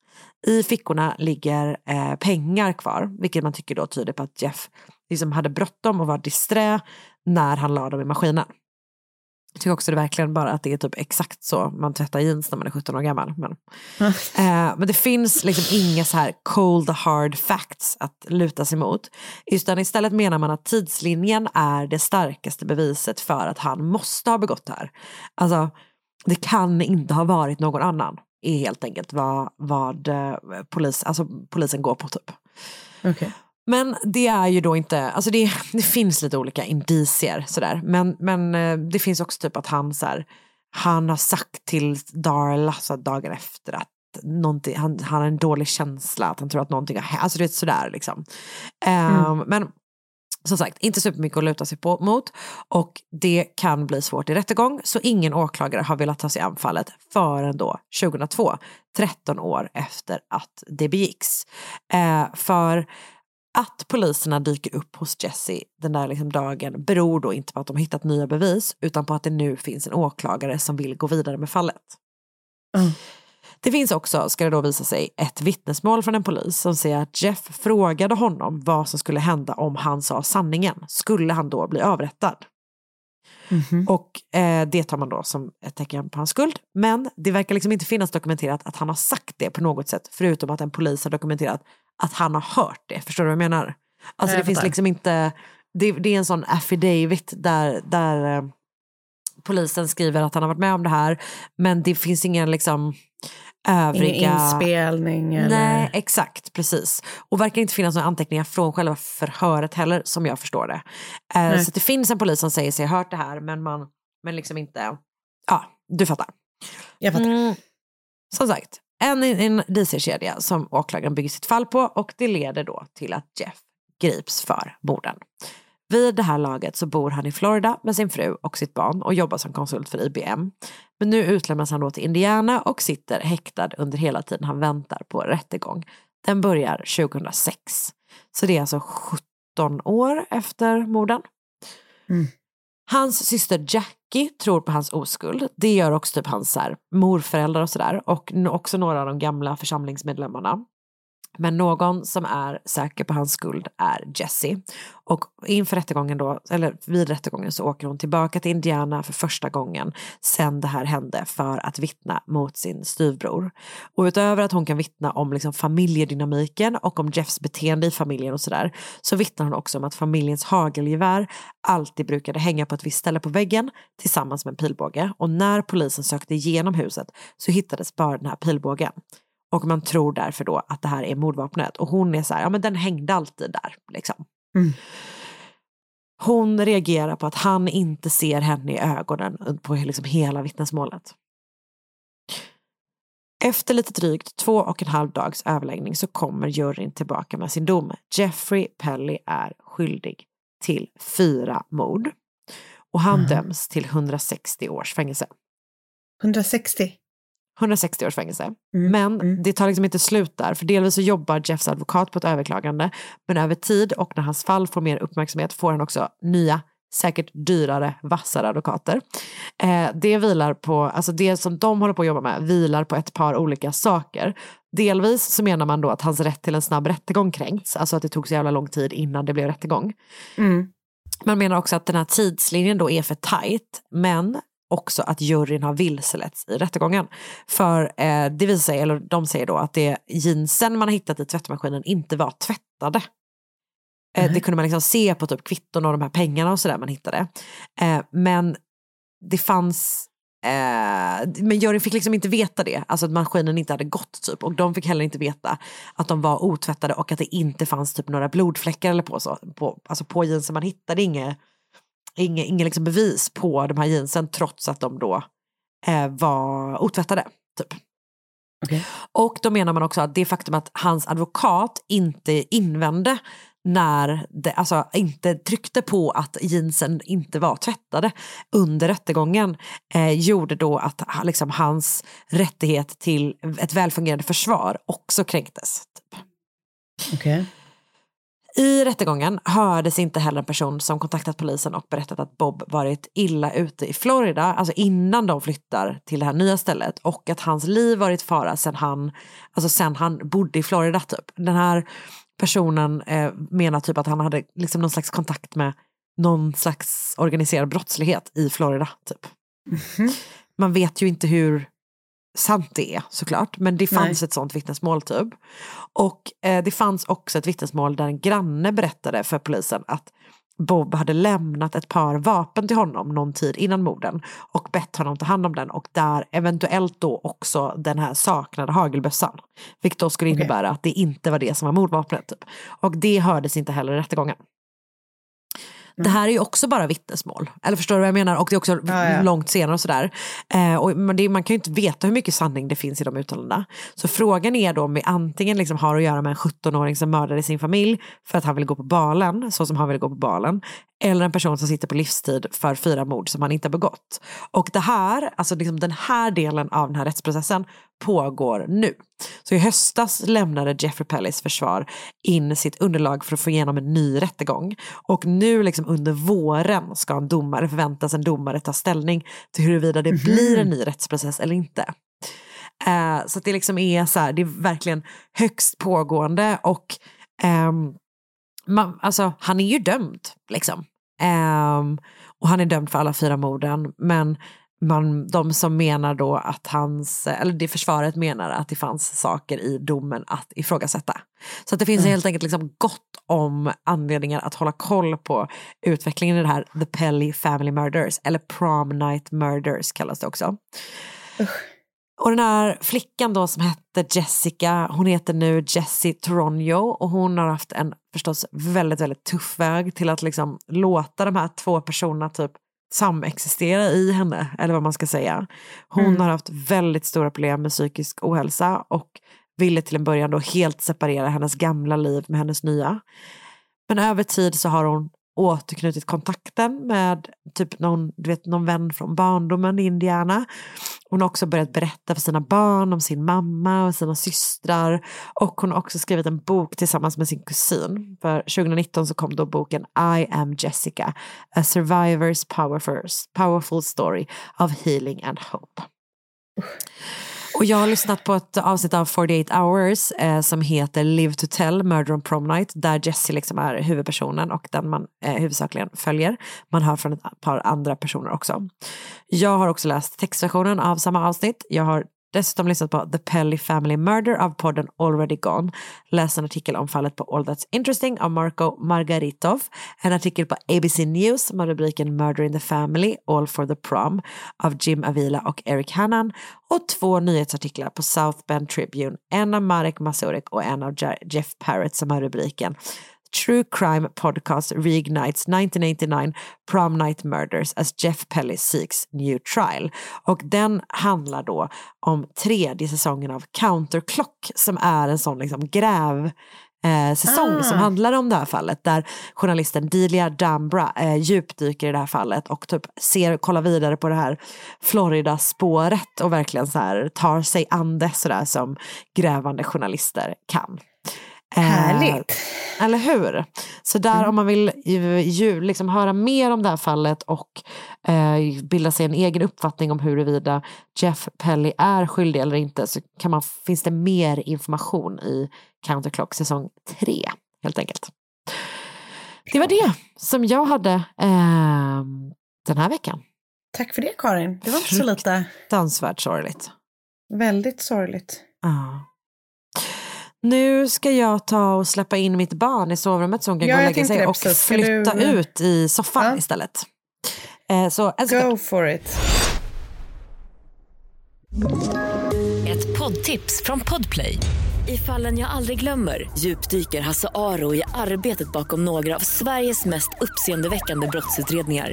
I fickorna ligger eh, pengar kvar, vilket man tycker då tyder på att Jeff liksom hade bråttom och var disträ när han la dem i maskinen. Jag tycker också det verkligen bara att det är typ exakt så man tvättar jeans när man är 17 år gammal. Men, eh, men det finns liksom inga så här cold hard facts att luta sig mot. Utan istället menar man att tidslinjen är det starkaste beviset för att han måste ha begått det här. Alltså, det kan inte ha varit någon annan är helt enkelt vad, vad eh, polis, alltså, polisen går på typ. Okej. Men det är ju då inte, alltså det, det finns lite olika indicier sådär. Men, men eh, det finns också typ att han så här, han har sagt till Darla så dagen efter att han, han har en dålig känsla, att han tror att någonting har hänt. Alltså det är sådär liksom. Ehm, Men som sagt, inte supermycket att luta sig på, mot och det kan bli svårt i rättegång så ingen åklagare har velat ta sig an fallet förrän då 2002, 13 år efter att det begicks. Eh, för att poliserna dyker upp hos Jesse den där liksom dagen beror då inte på att de hittat nya bevis utan på att det nu finns en åklagare som vill gå vidare med fallet. Mm. Det finns också, ska det då visa sig, ett vittnesmål från en polis som säger att Jeff frågade honom vad som skulle hända om han sa sanningen. Skulle han då bli avrättad? Och eh, det tar man då som ett tecken på hans skuld. Men det verkar liksom inte finnas dokumenterat att han har sagt det på något sätt, förutom att en polis har dokumenterat att han har hört det. Förstår du vad jag menar? Alltså Jag det finns fattar. liksom inte, det, det är en sån affidavit där, där eh, polisen skriver att han har varit med om det här, men det finns ingen liksom övriga... Ingen inspelning eller... Nej, exakt, precis. Och verkar inte finnas några anteckningar från själva förhöret heller, som jag förstår det. Eh, så det finns en polis som säger sig ha hört det här, men man, men liksom inte, ja, du fattar. Jag fattar. Mm, som sagt, en, en DC-kedja som åklagaren bygger sitt fall på och det leder då till att Jeff grips för morden. Vid det här laget så bor han i Florida med sin fru och sitt barn och jobbar som konsult för IBM. Men nu utlämnas han då till Indiana och sitter häktad under hela tiden han väntar på rättegång. Den börjar 2006. Så det är alltså 17 år efter morden. Hans syster Jackie tror på hans oskuld. Det gör också typ hans här, morföräldrar och sådär. Och också några av de gamla församlingsmedlemmarna. Men någon som är säker på hans skuld är Jessie. Och inför rättegången då, eller vid rättegången så åker hon tillbaka till Indiana för första gången sen det här hände för att vittna mot sin styvbror. Och utöver att hon kan vittna om liksom familjedynamiken och om Jeffs beteende i familjen och sådär så vittnar hon också om att familjens hagelgevär alltid brukade hänga på ett visst ställe på väggen tillsammans med en pilbåge. Och när polisen sökte igenom huset så hittades bara den här pilbågen. Och man tror därför då att det här är mordvapnet. Och hon är så här, ja men den hängde alltid där. Liksom. Hon reagerar på att han inte ser henne i ögonen på liksom hela vittnesmålet. Efter lite drygt två och en halv dags överläggning så kommer juryn tillbaka med sin dom. Jeffrey Pelly är skyldig till fyra mord. Och han Mhm. döms till 160 års fängelse. 160? 160 års fängelse. Men det tar liksom inte slut där, för delvis så jobbar Jeffs advokat på ett överklagande, men över tid och när hans fall får mer uppmärksamhet får han också nya, säkert dyrare, vassare advokater. Eh, det vilar på, alltså det som de håller på att jobba med vilar på ett par olika saker. Delvis så menar man då att hans rätt till en snabb rättegång kränkts, alltså att det tog så jävla lång tid innan det blev rättegång. Mm. Man menar också att den här tidslinjen då är för tajt, men också att juryn har vilseletts i rättegången. För eh, det visar sig, eller de säger då att det jeansen man har hittat i tvättmaskinen inte var tvättade. Eh, det kunde man liksom se på typ kvitton och de här pengarna och sådär man hittade. Eh, men det fanns Eh, men juryn fick liksom inte veta det, alltså att maskinen inte hade gått typ. Och de fick heller inte veta att de var otvättade och att det inte fanns typ några blodfläckar eller på så. På, alltså på jeansen, man hittade inget inga, inga liksom bevis på de här jeansen trots att de då eh, var otvättade. Typ. Och då menar man också att det faktum att hans advokat inte invände när det, alltså inte tryckte på att jeansen inte var tvättade under rättegången eh, gjorde då att liksom, hans rättighet till ett välfungerande försvar också kränktes. Typ. Okej. I rättegången hördes inte heller en person som kontaktat polisen och berättat att Bob varit illa ute i Florida, alltså innan de flyttar till det här nya stället och att hans liv varit fara sen han, alltså sen han bodde i Florida typ. Den här personen eh, menar typ att han hade liksom någon slags kontakt med någon slags organiserad brottslighet i Florida typ. Man vet ju inte hur sant det är såklart, men det fanns Nej. ett sånt vittnesmål typ. Och eh, det fanns också ett vittnesmål där en granne berättade för polisen att Bob hade lämnat ett par vapen till honom någon tid innan morden och bett honom ta hand om den och där eventuellt då också den här saknade hagelbössan. Vilket då skulle innebära att det inte var det som var mordvapnet. Typ. Och det hördes inte heller i rättegången. Det här är ju också bara vittnesmål. Eller förstår du vad jag menar? Och det är också ja. långt senare och sådär. Eh, och, men det, man kan ju inte veta hur mycket sanning det finns i de uttalandena. Så frågan är då om vi antingen liksom har att göra med en 17-åring som mördade sin familj för att han ville gå på balen, så som han ville gå på balen. Eller en person som sitter på livstid för fyra mord som han inte har begått. Och det här, alltså liksom den här delen av den här rättsprocessen pågår nu. Så i höstas lämnade Jeffrey Pellis försvar in sitt underlag för att få igenom en ny rättegång. Och nu liksom under våren ska en domare, förväntas en domare ta ställning till huruvida det blir en ny rättsprocess eller inte. Eh, så det liksom är så här, det är verkligen högst pågående och ehm, man, alltså, han är ju dömd liksom. Ehm, och han är dömd för alla fyra morden men man, de som menar då att hans, eller det försvaret menar att det fanns saker i domen att ifrågasätta. Så att det finns Mm. helt enkelt liksom gott om anledningar att hålla koll på utvecklingen i det här The Pelly Family Murders, eller Prom Night Murders kallas det också. Och den här flickan då som hette Jessica, hon heter nu Jessie Toronjo och hon har haft en förstås väldigt, väldigt tuff väg till att liksom låta de här två personerna typ samexistera i henne, eller vad man ska säga. Hon Mm. har haft väldigt stora problem med psykisk ohälsa och ville till en början då helt separera hennes gamla liv med hennes nya. Men över tid så har hon återknutit kontakten med typ någon, du vet, någon vän från barndomen i Indiana. Hon har också börjat berätta för sina barn om sin mamma och sina systrar. Och hon har också skrivit en bok tillsammans med sin kusin. För 2019 så kom då boken I am Jessica, A Survivor's Powerful, powerful Story of Healing and Hope. Och jag har lyssnat på ett avsnitt av 48 hours eh, som heter Live to tell, Murder on prom night, där Jessie liksom är huvudpersonen och den man eh, huvudsakligen följer. Man hör från ett par andra personer också. Jag har också läst textversionen av samma avsnitt. Jag har dessutom lyssnat på The Pelly Family Murder av podden Already Gone. Läst en artikel om fallet på All That's Interesting av Marco Margaritov. En artikel på ABC News med rubriken Murder in the Family, All for the Prom av Jim Avila och Eric Hannan. Och två nyhetsartiklar på South Bend Tribune. En av Marek Masurek och en av Jeff Parrott som har rubriken True Crime Podcast Reignites 1989 Prom Night Murders as Jeff Pelly seeks new trial. Och den handlar då om tredje säsongen av Counterclock som är en sån liksom gräv eh, säsong Ah. som handlar om det här fallet där journalisten Delia Dambra eh, djupdyker i det här fallet och typ ser, kollar vidare på det här Florida-spåret och verkligen så här tar sig an det sådär som grävande journalister kan. Eh, Härligt. eller hur? Så där om man vill ju, ju, liksom höra mer om det här fallet och eh, bilda sig en egen uppfattning om huruvida Jeff Pelly är skyldig eller inte så kan man, finns det mer information i Counterclock säsong 3 helt enkelt. Det var det som jag hade eh, den här veckan. Tack för det Karin. Det var inte så lite. Fruktansvärt sorgligt. Väldigt sorgligt. Ja. Nu ska jag ta och släppa in mitt barn i sovrummet så hon kan Ja, gå och lägga sig det och flytta du- ut i soffan istället. Eh, så. Go for it. Ett poddtips från Podplay. I fallen jag aldrig glömmer djupdyker Hasse Aro i arbetet bakom några av Sveriges mest uppseendeväckande brottsutredningar.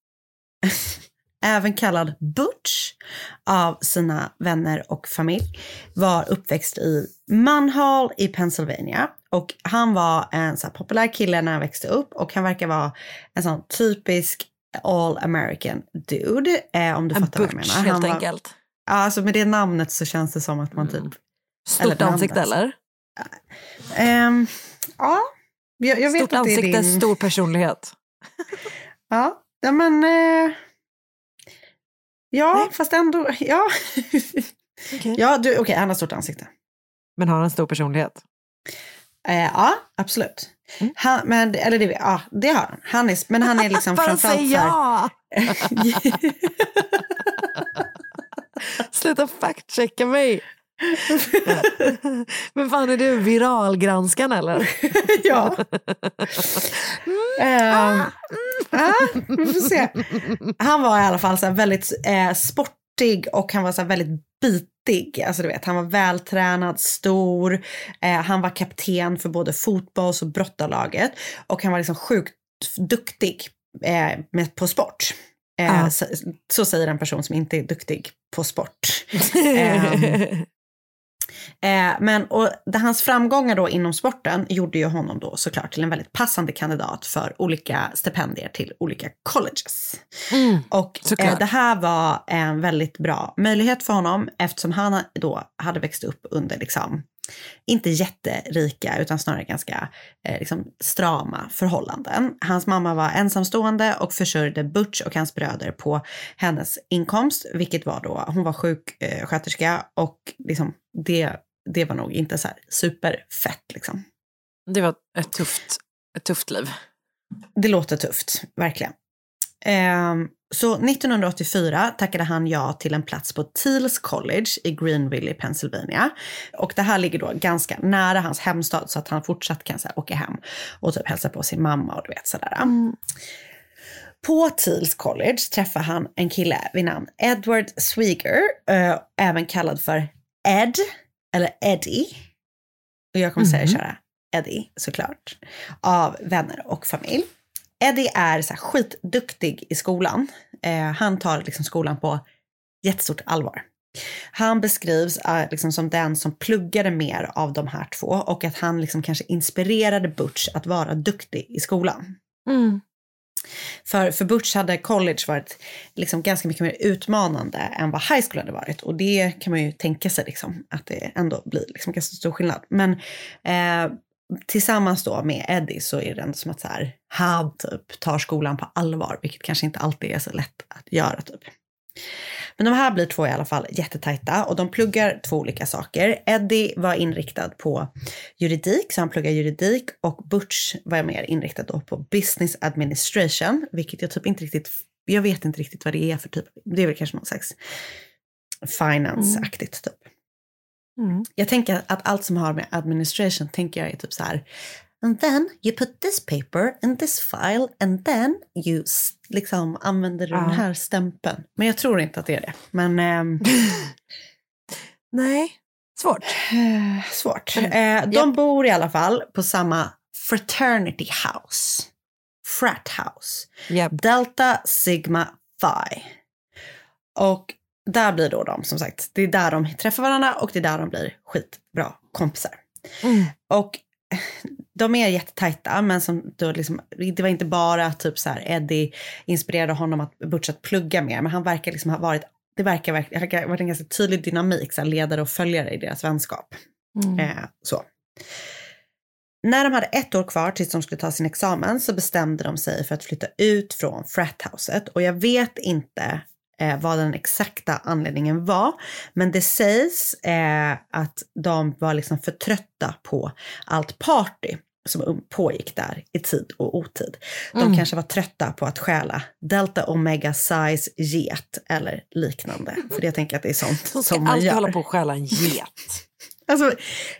även kallad Butch av sina vänner och familj, var uppväxt i Munhall i Pennsylvania. Och han var en så populär kille när han växte upp och han verkar vara en sån typisk all American dude. Eh, om du En fattar vad jag butch, menar. helt Han var- enkelt. Ja, alltså med det namnet så känns det som att man typ... Stort det ansikte eller? Ehm, ja, jag, jag vet Stort ansikte, din... stor personlighet. Ja, ja men... Eh, ja, fast ändå... Ja, ja du, okej, han har stort ansikte. Men har en stor personlighet. Eh, ja, absolut. Mm. Han, men, eller det, ja, det har han. han är, men han är liksom framförallt säg ja! Sluta fact-checka mig. Men fan är du viralgranskan eller? ja. Ehm, Ja, vi får se. Han var i alla fall så väldigt eh, sportig och han var så väldigt bitig. Alltså du vet, han var vältränad, stor. Eh, han var kapten för både fotbolls och brottarlaget. Och han var liksom sjukt duktig eh, med, på sport. Eh, Ja. så, så säger en person som inte är duktig på sport. Ehm, Eh, men och det, hans framgångar då inom sporten gjorde ju honom då såklart till en väldigt passande kandidat för olika stipendier till olika colleges. och såklart. eh, det här var en väldigt bra möjlighet för honom eftersom han då hade växt upp under liksom inte jätterika utan snarare ganska eh, liksom strama förhållanden. Hans mamma var ensamstående och försörjde Butch och hans bröder på hennes inkomst, vilket var då, hon var sjuksköterska eh, och liksom det, det var nog inte så här superfett liksom. Det var ett tufft, ett tufft liv. Det låter tufft, verkligen. Ehm, så 1984 tackade han ja till en plats på Teals College i Greenville i Pennsylvania. Och det här ligger då ganska nära hans hemstad så att han fortsatt kan så här, åka hem och typ hälsa på sin mamma och du vet sådär. På Teals College träffar han en kille vid namn Edward Swieger, eh, även kallad för Ed, eller Eddie. Och jag kommer säga köra Eddie såklart, av vänner och familj. Eddie är så här skitduktig i skolan. Eh, han tar liksom skolan på jättestort allvar. Han beskrivs eh, liksom som den som pluggade mer av de här två och att han liksom kanske inspirerade Butch att vara duktig i skolan. För, för Butch hade college varit liksom ganska mycket mer utmanande än vad high school hade varit. Och det kan man ju tänka sig liksom, att det ändå blir liksom ganska stor skillnad. Men eh, tillsammans då med Eddie så är det ändå som att så här, han typ tar skolan på allvar, vilket kanske inte alltid är så lätt att göra typ. Men de här blir två i alla fall jättetajta och de pluggar två olika saker. Eddie var inriktad på juridik, så han pluggar juridik och Butch var mer inriktad då på business administration, vilket jag typ inte riktigt, jag vet inte riktigt vad det är för typ, det är väl kanske någon slags finance-aktigt typ. Jag tänker att allt som har med administration tänker jag är typ så här. And then you put this paper in this file and then you liksom använder du den Ja. här stämpeln. Men jag tror inte att det är det. Men ehm, Nej, svårt. svårt. Eh, de bor i alla fall på samma fraternity house. Frat house. Delta Sigma Phi. Och där blir då de som sagt, det är där de träffar varandra och det är där de blir skitbra kompisar. Och de är jättetajta, men som då liksom, det var inte bara typ så här Eddie inspirerade honom att Butch att plugga mer, men han verkar liksom ha varit, det verkar verkar ha varit en ganska tydlig dynamik, så här ledare och följare i deras vänskap. Eh, så. När de hade ett år kvar tills de skulle ta sin examen så bestämde de sig för att flytta ut från frathouset. Och jag vet inte eh, vad den exakta anledningen var. Men det sägs eh, att de var liksom för trötta på allt party som um- pågick där i tid och otid. De Mm. kanske var trötta på att stjäla Delta Omega Size get eller liknande. För jag tänker att det är sånt De ska som man gör. hålla på och stjäla en get. Alltså,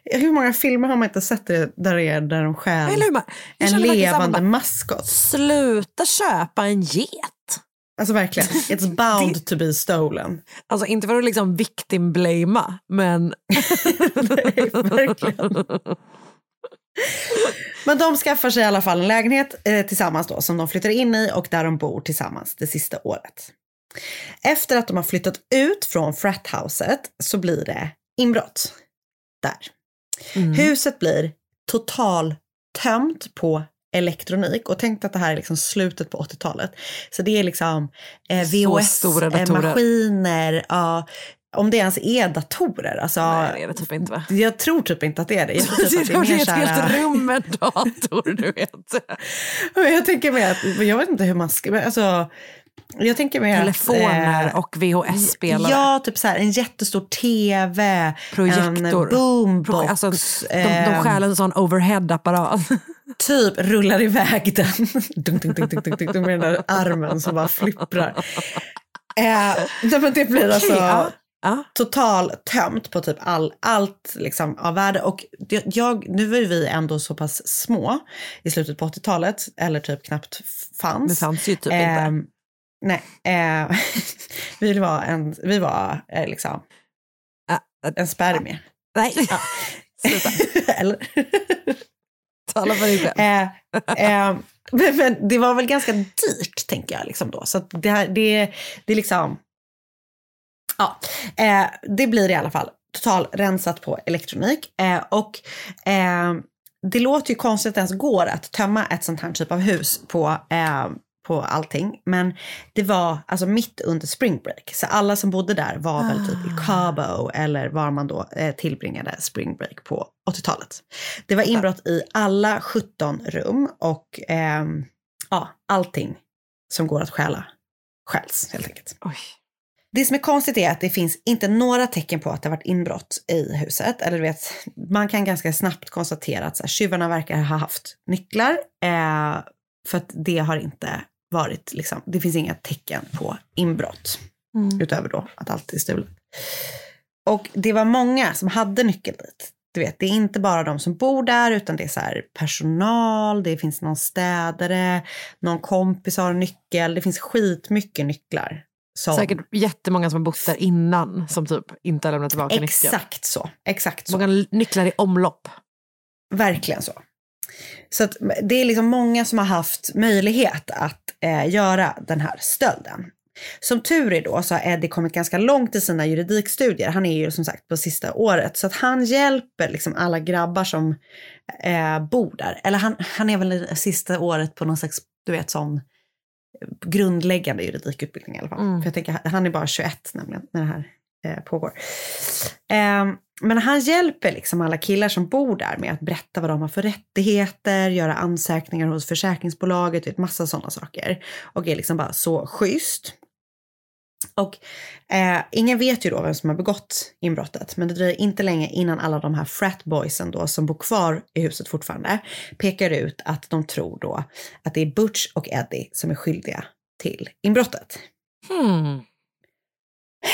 hur många filmer har man inte sett det, där det är där de stjäl en levande maskot? Sluta köpa en get. Alltså verkligen, it's bound to be stolen. Alltså inte för att liksom victim-blamea, men... verkligen. Men de skaffar sig i alla fall en lägenhet eh, tillsammans då som de flyttar in i och där de bor tillsammans det sista året. Efter att de har flyttat ut från frathouset så blir det inbrott där. Huset blir total tömt på elektronik och tänk att det här är liksom slutet på 80-talet. Så det är liksom eh. VHS-maskiner, ja, om det ens är datorer. Alltså, Nej, det är det typ inte va? jag tror typ inte att det är det. Jag tror typ det är det mer är ett här, helt rum med dator, du vet. Men jag tänker mer att, jag vet inte hur man ska, men alltså, jag tänker mer Telefoner att, eh, och VHS-spelare. Ja, typ så här en jättestor tv, en Projektor. boombox. Alltså, de, de stjäl en sån overhead-apparat. Typ rullar iväg den dunk, dunk, dunk, dunk, dunk, dunk, med den där armen som bara flipprar. Eh, men det blir alltså, ja. total tömt på typ all, allt liksom av värde. Och det- jag, nu var ju vi ändå så pass små i slutet på 80-talet, eller typ knappt fanns. Det fanns ju typ inte. Ehm, Nej, eh, vi var, en, vi var eh, liksom en spermie. Nej, Ja. Eller? Tala för dig själv. Eh, eh, men, men det var väl ganska dyrt, tänker jag. Liksom då. Så att det, här, det, det är liksom... Ja, eh, det blir i alla fall total rensat på elektronik. Eh, och eh, det låter ju konstigt att det ens går att tömma ett sånt här typ av hus på, eh, på allting. Men det var alltså mitt under spring break. Så alla som bodde där var väl typ i Cabo eller var man då eh, tillbringade spring break på 80-talet. Det var inbrott i alla 17 rum och ehm, ja, allting som går att stjäla stjäls helt enkelt. Oj. Det som är konstigt är att det finns inte några tecken på att det har varit inbrott i huset. Eller du vet, man kan ganska snabbt konstatera att så här, tjuvarna verkar ha haft nycklar. Eh, för att det har inte varit, liksom, det finns inga tecken på inbrott. Mm. Utöver då att allt är stulet. Och det var många som hade nyckel dit. Du vet, det är inte bara de som bor där utan det är så personal, det finns någon städare, någon kompis har en nyckel. Det finns skitmycket nycklar. Som... Säkert jättemånga som har bott där innan som typ inte har lämnat tillbaka nyckeln. Exakt så. Exakt så. Många nycklar i omlopp. Verkligen så. Så det är liksom många som har haft möjlighet att eh, göra den här stölden. Som tur är då så har Eddie kommit ganska långt i sina juridikstudier. Han är ju som sagt på sista året. Så att han hjälper liksom alla grabbar som eh, bor där. Eller han, han är väl i sista året på någon slags, du vet sån grundläggande juridikutbildning i alla fall. Mm. För jag tänker, han är bara 21 nämligen när det här Eh, pågår. Ehm, men han hjälper liksom alla killar som bor där med att berätta vad de har för rättigheter, göra ansökningar hos försäkringsbolaget, vet, massa sådana saker. Och är liksom bara så schysst. Och eh, ingen vet ju då vem som har begått inbrottet, men det dröjer inte länge innan alla de här fratboysen då som bor kvar i huset fortfarande pekar ut att de tror då att det är Butch och Eddie som är skyldiga till inbrottet. Hmm.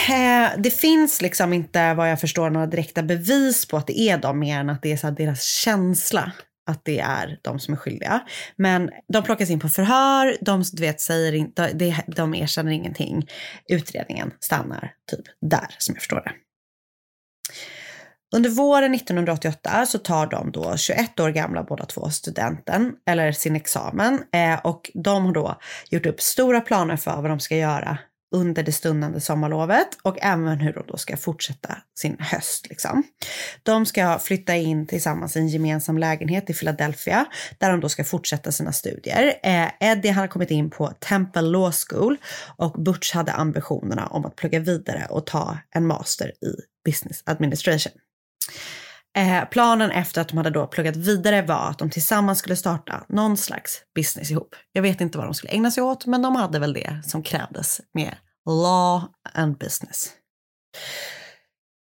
Eh, det finns liksom inte vad jag förstår några direkta bevis på att det är de mer än att det är så här deras känsla att det är de som är skyldiga. Men de plockas in på förhör, de du vet, säger in, de, de erkänner ingenting. Utredningen stannar typ där som jag förstår det. Under våren 1988 så tar de då 21 år gamla båda två studenten, eller sin examen, eh, och de har då gjort upp stora planer för vad de ska göra under det stundande sommarlovet och även hur de då ska fortsätta sin höst. Liksom. De ska flytta in tillsammans i en gemensam lägenhet i Philadelphia där de då ska fortsätta sina studier. Eh, Eddie hade kommit in på Temple Law School och Butch hade ambitionerna om att plugga vidare och ta en master i business administration. Eh, planen efter att de hade då pluggat vidare var att de tillsammans skulle starta någon slags business ihop. Jag vet inte vad de skulle ägna sig åt, men de hade väl det som krävdes med law and business.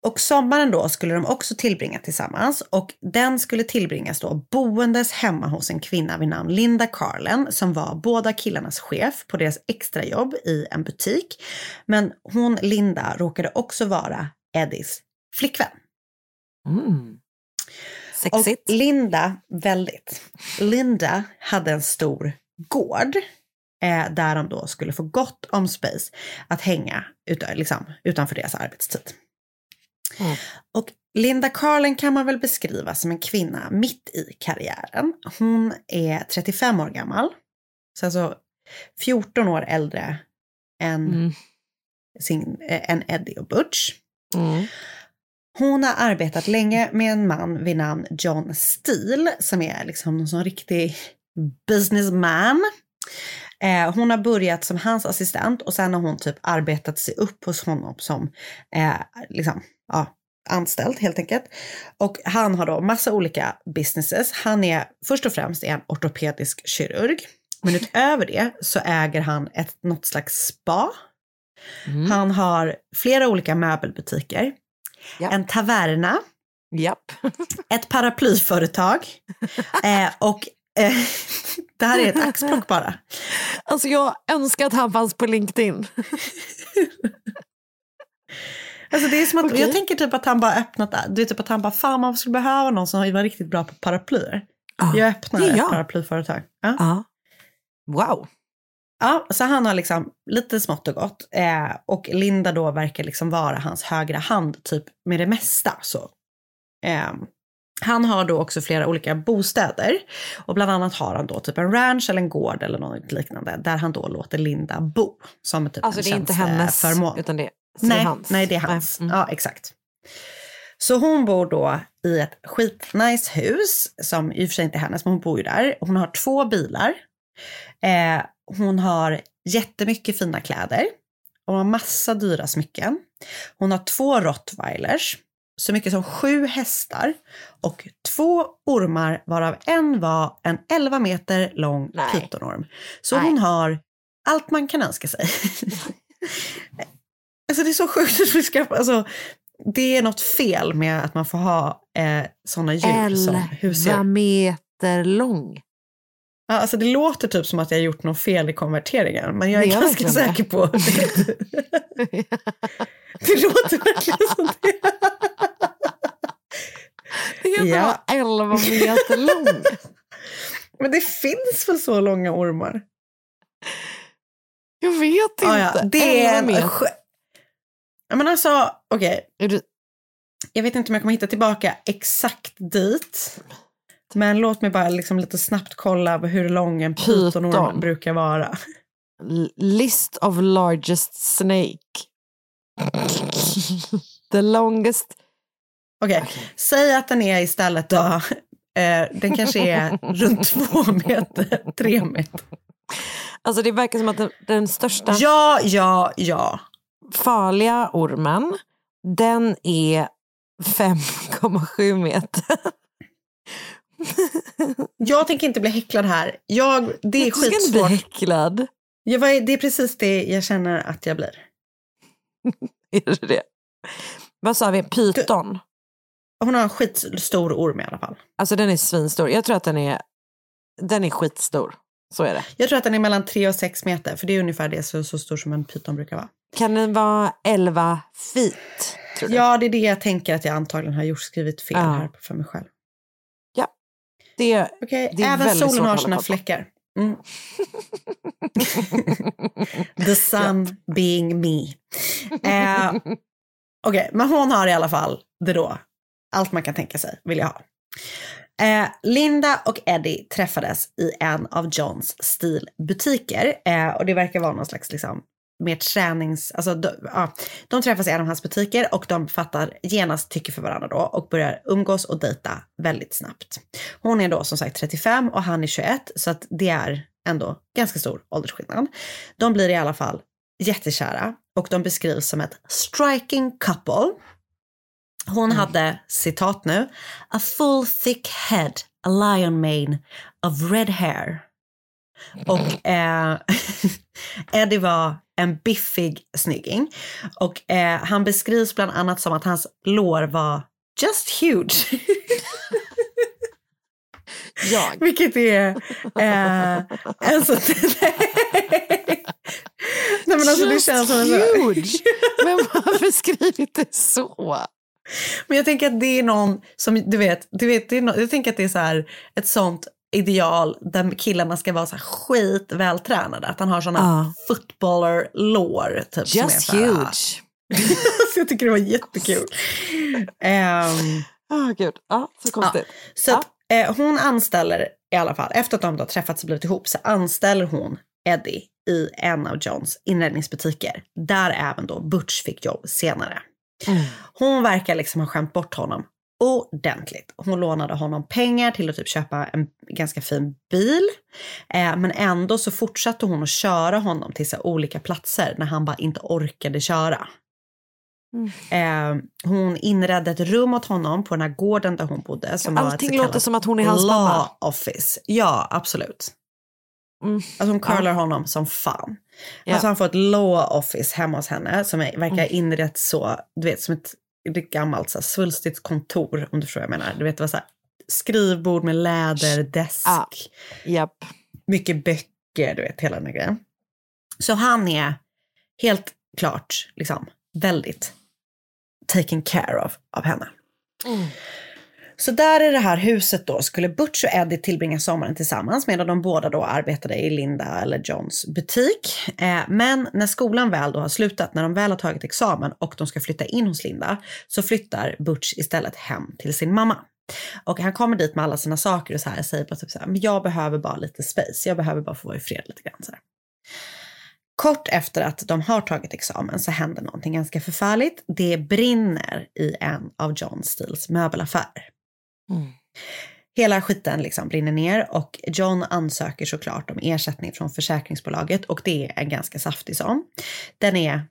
Och sommaren då skulle de också tillbringa tillsammans och den skulle tillbringas då boendes hemma hos en kvinna vid namn Linda Carlen som var båda killarnas chef på deras extrajobb i en butik. Men hon, Linda, råkade också vara Eddies flickvän. Mm. Sexigt. Och Linda, väldigt. Linda hade en stor gård eh, där de då skulle få gott om space att hänga utan, liksom, utanför deras arbetstid. Mm. Och Linda Carlin kan man väl beskriva som en kvinna mitt i karriären. Hon är 35 år gammal, så alltså 14 år äldre än, Mm. sin, eh, än Eddie och Butch. Mm. Hon har arbetat länge med en man vid namn John Steele som är liksom någon sån riktig businessman. Eh, hon har börjat som hans assistent och sen har hon typ arbetat sig upp hos honom som eh, liksom, ja, anställd helt enkelt. Och han har då massa olika businesses. Han är först och främst en ortopedisk kirurg. Men utöver det så äger han ett, något slags spa. Mm. Han har flera olika möbelbutiker. Ja. En taverna. Japp. Ett paraplyföretag. eh, och eh, det här är ett axplock bara. Alltså jag önskar att han fanns på LinkedIn. Alltså det är som att, Okej. Jag tänker typ att han bara öppnat, du vet typ att han bara, fan man skulle behöva någon som var riktigt bra på paraplyer. Jag öppnar ett paraplyföretag. Ja. Ja. Wow. Ja, så han har liksom lite smått och gott. Eh, och Linda då verkar liksom vara hans högra hand typ med det mesta. Så. Eh, han har då också flera olika bostäder. Och bland annat har han då typ en ranch eller en gård eller något liknande. Där han då låter Linda bo. Som typ Alltså det är inte hennes, förmån. utan det, det Nej, är hans. nej, det är hans. Mm. Ja, exakt. Så hon bor då i ett skitnice hus, som i och för sig inte är hennes, men hon bor ju där. Hon har två bilar. Eh, hon har jättemycket fina kläder. Hon har massa dyra smycken. Hon har två rottweilers, så mycket som sju hästar och två ormar varav en var en 11 meter lång Nej. pytonorm. Så Nej. hon har allt man kan önska sig. Alltså det är så sjukt att vi ska, alltså det är något fel med att man får ha eh, sådana djur som husdjur. 11 meter lång. Ja, alltså det låter typ som att jag har gjort något fel i konverteringen, men jag är Det gör ganska det. säker på det. låter verkligen som det. Det är Ja. bara 11 meter lång. Men det finns väl så långa ormar? Jag vet inte. Ja, ja, det är 11 en... Ja, men alltså, okej. Du- Jag vet inte om jag kommer hitta tillbaka exakt dit. Men låt mig bara liksom lite snabbt kolla hur lång en pytonorm Pyton. brukar vara. L- List of largest snake. The longest. Okej, säg att den är istället då, eh, den kanske är runt två meter, tre meter. Alltså det verkar som att den, den största Ja, ja, ja. farliga ormen, den är 5,7 meter. Jag tänker inte bli häcklad här. Jag, det är Du ska inte bli skitsvårt. häcklad. Jag, det är precis det jag känner att jag blir. Är det det? Vad sa vi? Pyton? Hon har en skitstor orm i alla fall. Alltså den är svinstor. Jag tror att den är, den är skitstor. Så är det. Jag tror att den är mellan tre och sex meter, för det är ungefär det så, så stor som en pyton brukar vara. Kan den vara 11 feet? Ja, det är det jag tänker att jag antagligen har gjort, skrivit fel Ja. här för mig själv. Det, Okej, Det är även väldigt solen har sina fläckar. Mm. The sun being me. Eh, Okej, men hon har i alla fall det då. Allt man kan tänka sig vill jag ha. Eh, Linda och Eddie träffades i en av Johns stilbutiker. Eh, och det verkar vara någon slags liksom, mer tränings... Alltså, de, ja, de träffas i en av hans butiker och de fattar genast tycke för varandra då och börjar umgås och dejta väldigt snabbt. Hon är då som sagt 35 och han är 21 så att det är ändå ganska stor åldersskillnad. De blir i alla fall jättekära och de beskrivs som ett striking couple. Hon hade, citat nu, a full thick head, a lion mane of red hair. Och eh, Eddie var en biffig snygging. Och eh, han beskrivs bland annat som att hans lår var just huge. jag. Vilket är eh, en sån... Nej men alltså det Just känns som en sån... huge. Vem har beskrivit det så? Men jag tänker att det är någon som, du vet, du vet det är nå- jag tänker att det är så här ett sånt ideal där killarna ska vara så här skit vältränade. Att han har såna Ja. footballer lår typ. som är Just så här, huge. så jag tycker det var jättekul. Um, Oh, gud. Ja, så konstigt. så att, eh, hon anställer i alla fall, efter att de har träffats och blivit ihop, så anställer hon Eddie i en av Johns inredningsbutiker. Där även då Butch fick jobb senare. Mm. Hon verkar liksom ha skämt bort honom ordentligt. Hon lånade honom pengar till att typ köpa en ganska fin bil. Eh, men ändå så fortsatte hon att köra honom till så olika platser när han bara inte orkade köra. Eh, hon inredde ett rum åt honom på den här gården där hon bodde. Som var Allting så låter som att hon är hans law mamma. office. Ja, absolut. Mm. Alltså hon curlar honom som fan. Ja. Alltså han får ett law office hemma hos henne som är, verkar Mm. inrett så, du vet som ett, ett gammalt så här, svulstigt kontor om du förstår vad jag menar. Du vet det var så här, skrivbord med läderdesk, Ja. Japp. mycket böcker, du vet hela den här grejen. Så han är helt klart liksom väldigt taken care of av henne. Så där i det här huset då skulle Butch och Eddie tillbringa sommaren tillsammans medan de båda då arbetade i Linda eller Johns butik. Eh, men när skolan väl då har slutat, när de väl har tagit examen och de ska flytta in hos Linda, så flyttar Butch istället hem till sin mamma. Och han kommer dit med alla sina saker och så här säger bara typ så här, men jag behöver bara lite space, jag behöver bara få vara i fred lite grann. Så här. Kort efter att de har tagit examen så händer någonting ganska förfärligt. Det brinner i en av John Steels möbelaffärer. Hela skiten liksom brinner ner och John ansöker såklart om ersättning från försäkringsbolaget och det är en ganska saftig sån. Den är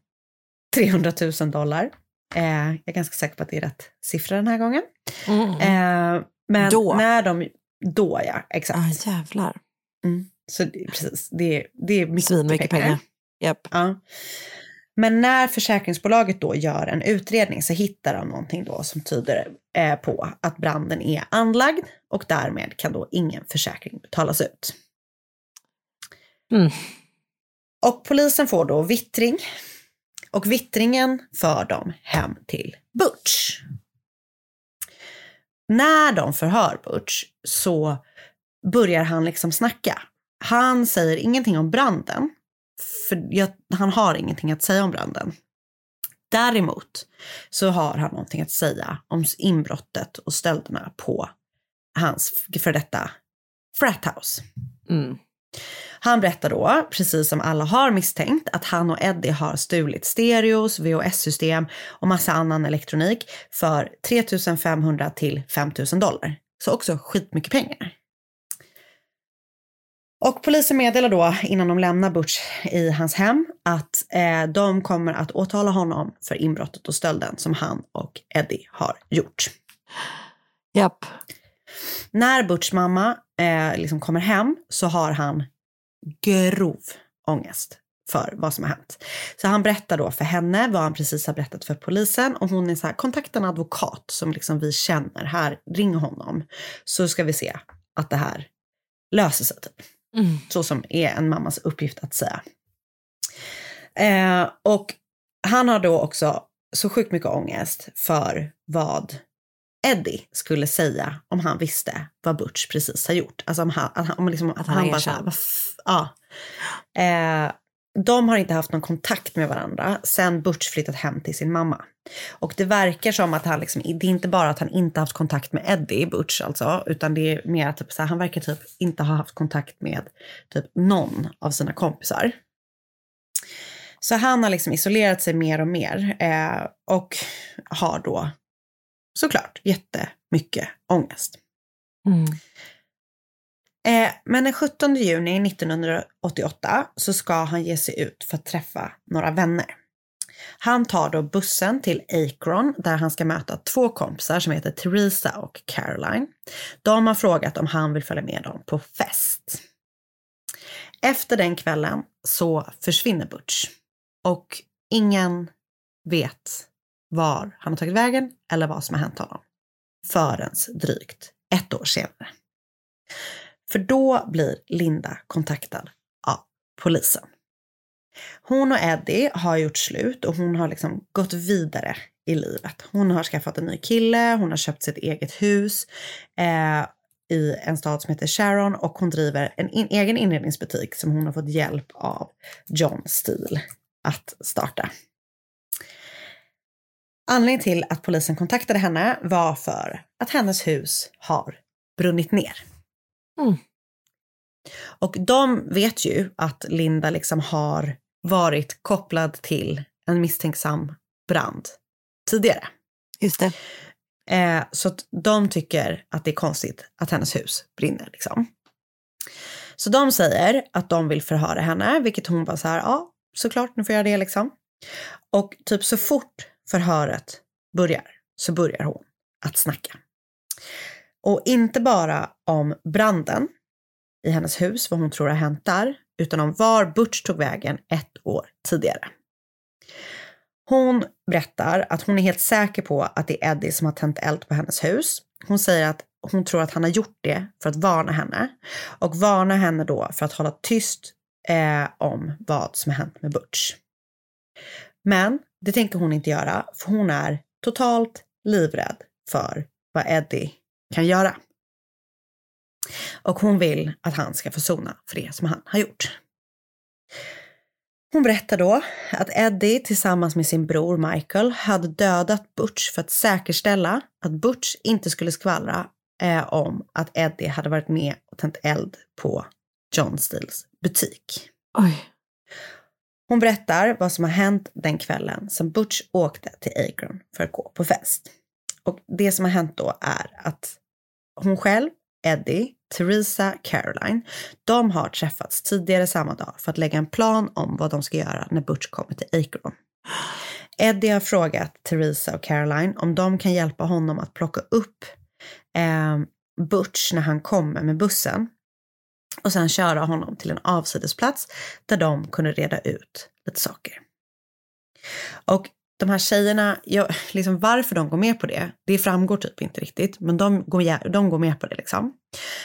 300 000 dollar. Eh, jag är ganska säker på att det är rätt siffra den här gången. Eh, men Då? när de... Då ja, exakt. Ah, jävlar. Mm. Så det, precis, det, är- det är mycket, Svinmycket pengar. Japp. Ja. Men när försäkringsbolaget då gör en utredning så hittar de någonting då som tyder eh, på att branden är anlagd och därmed kan då ingen försäkring betalas ut. Mm. Och polisen får då vittring och vittringen för dem hem till Butch. När de förhör Butch så börjar han liksom snacka. Han säger ingenting om branden, för jag, han har ingenting att säga om branden. Däremot så har han någonting att säga om inbrottet och stölderna på hans för detta frathouse. Mm. Han berättar då, precis som alla har misstänkt, att han och Eddie har stulit stereos, VHS-system och massa annan elektronik för 3 500 till 5 000 dollar. Så också skitmycket pengar. Och polisen meddelar då innan de lämnar Butch i hans hem att eh, de kommer att åtala honom för inbrottet och stölden som han och Eddie har gjort. Japp. När Butchs mamma eh, liksom kommer hem så har han grov ångest för vad som har hänt. Så han berättar då för henne vad han precis har berättat för polisen och hon är så här, kontakta en advokat som liksom vi känner här, ring honom så ska vi se att det här löser sig. Typ. Mm. Så som är en mammas uppgift att säga. Eh, och han har då också så sjukt mycket ångest för vad Eddie skulle säga om han visste vad Butch precis har gjort. Alltså om han, att han, om liksom, att han han har bara så här, erkänt. "Vad f- ja. Eh, de har inte haft någon kontakt med varandra sen Butch flyttat hem till sin mamma. Och det verkar som att han liksom, det är inte bara att han inte haft kontakt med Eddie, Butch alltså, utan det är mer att typ, så här, han verkar typ inte ha haft kontakt med typ någon av sina kompisar. Så han har liksom isolerat sig mer och mer eh, och har då såklart jättemycket ångest. Mm. Eh, men den 17 juni 1988 så ska han ge sig ut för att träffa några vänner. Han tar då bussen till Akron där han ska möta två kompisar som heter Theresa och Caroline. De har frågat om han vill följa med dem på fest. Efter den kvällen så försvinner Butch och ingen vet var han har tagit vägen eller vad som har hänt honom förrän drygt ett år senare. För då blir Linda kontaktad av polisen. Hon och Eddie har gjort slut och hon har liksom gått vidare i livet. Hon har skaffat en ny kille, hon har köpt sitt eget hus eh, i en stad som heter Sharon och hon driver en in- egen inredningsbutik som hon har fått hjälp av John Steele att starta. Anledningen till att polisen kontaktade henne var för att hennes hus har brunnit ner. Mm. Och de vet ju att Linda liksom har varit kopplad till en misstänksam brand tidigare. Just det. Eh, så att de tycker att det är konstigt att hennes hus brinner. Liksom. Så de säger att de vill förhöra henne, vilket hon bara så här, ja, såklart, nu får jag göra det liksom. Och typ så fort förhöret börjar så börjar hon att snacka. Och inte bara om branden i hennes hus, vad hon tror har hänt där, utan om var Butch tog vägen ett år tidigare. Hon berättar att hon är helt säker på att det är Eddie som har tänt eld på hennes hus. Hon säger att hon tror att han har gjort det för att varna henne och varna henne då för att hålla tyst eh, om vad som har hänt med Butch. Men det tänker hon inte göra, för hon är totalt livrädd för vad Eddie kan göra. Och hon vill att han ska försona för det som han har gjort. Hon berättar då att Eddie tillsammans med sin bror Michael hade dödat Butch för att säkerställa att Butch inte skulle skvallra eh, om att Eddie hade varit med och tänt eld på John Steels butik. Oj. Hon berättar vad som har hänt den kvällen som Butch åkte till Akron för att gå på fest. Och det som har hänt då är att hon själv, Eddie, Theresa, Caroline, de har träffats tidigare samma dag för att lägga en plan om vad de ska göra när Butch kommer till Acron. Eddie har frågat Theresa och Caroline om de kan hjälpa honom att plocka upp eh, Butch när han kommer med bussen och sen köra honom till en avsidesplats där de kunde reda ut lite saker. Och de här tjejerna, jag, liksom varför de går med på det, det framgår typ inte riktigt, men de går, de går med på det liksom.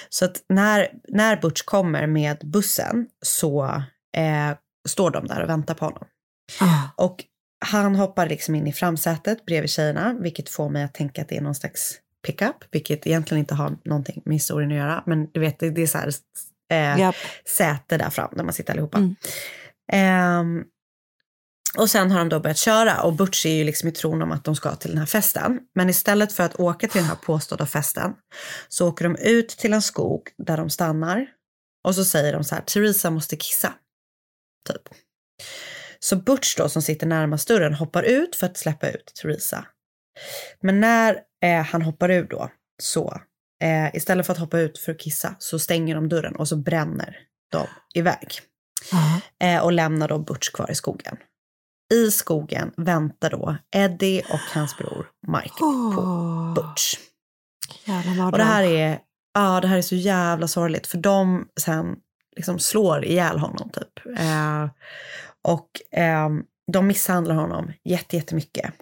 Så att när, när Butch kommer med bussen så eh, står de där och väntar på honom. Ah. Och han hoppar liksom in i framsätet bredvid tjejerna, vilket får mig att tänka att det är någon slags pickup, vilket egentligen inte har någonting med historien att göra, men du vet, det, det är så här eh, Japp. säte där fram där man sitter allihopa. Mm. Ehm, och sen har de då börjat köra och Butch är ju liksom i tron om att de ska till den här festen. Men istället för att åka till den här påstådda festen så åker de ut till en skog där de stannar och så säger de så här, Theresa måste kissa. Typ. Så Butch då som sitter närmast dörren hoppar ut för att släppa ut Theresa. Men när eh, han hoppar ur då så eh, istället för att hoppa ut för att kissa så stänger de dörren och så bränner de iväg. Eh, och lämnar då Butch kvar i skogen. I skogen väntar då Eddie och hans bror Michael på Butch. Och det här är, ja, det här är så jävla sorgligt för de sen liksom slår ihjäl honom typ. Eh, och eh, de misshandlar honom jätte, jättemycket.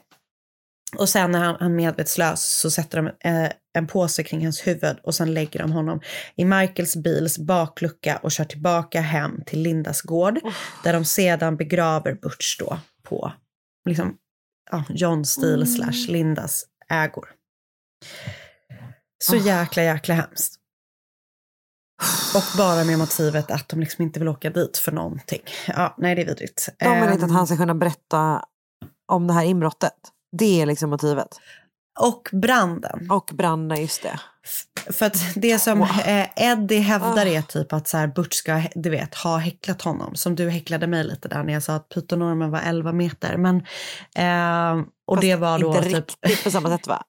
Och sen när han, han är medvetslös så sätter de eh, en påse kring hans huvud och sen lägger de honom i Michaels bils baklucka och kör tillbaka hem till Lindas gård där de sedan begraver Butch då på liksom, ja, John Steele slash Lindas ägor. Så jäkla, jäkla hemskt. Och bara med motivet att de liksom inte vill åka dit för någonting. Ja, nej det är vidrigt. De vill inte att Ehm, han ska kunna berätta om det här inbrottet. Det är liksom motivet. Och branden. Och branden, just det. För att det som eh, Eddie hävdar är typ att så här, Butch ska du vet, ha häcklat honom. Som du häcklade mig lite där när jag sa att pytonormen var 11 meter. Men, eh, och Fast det var då inte typ... riktigt på samma sätt va?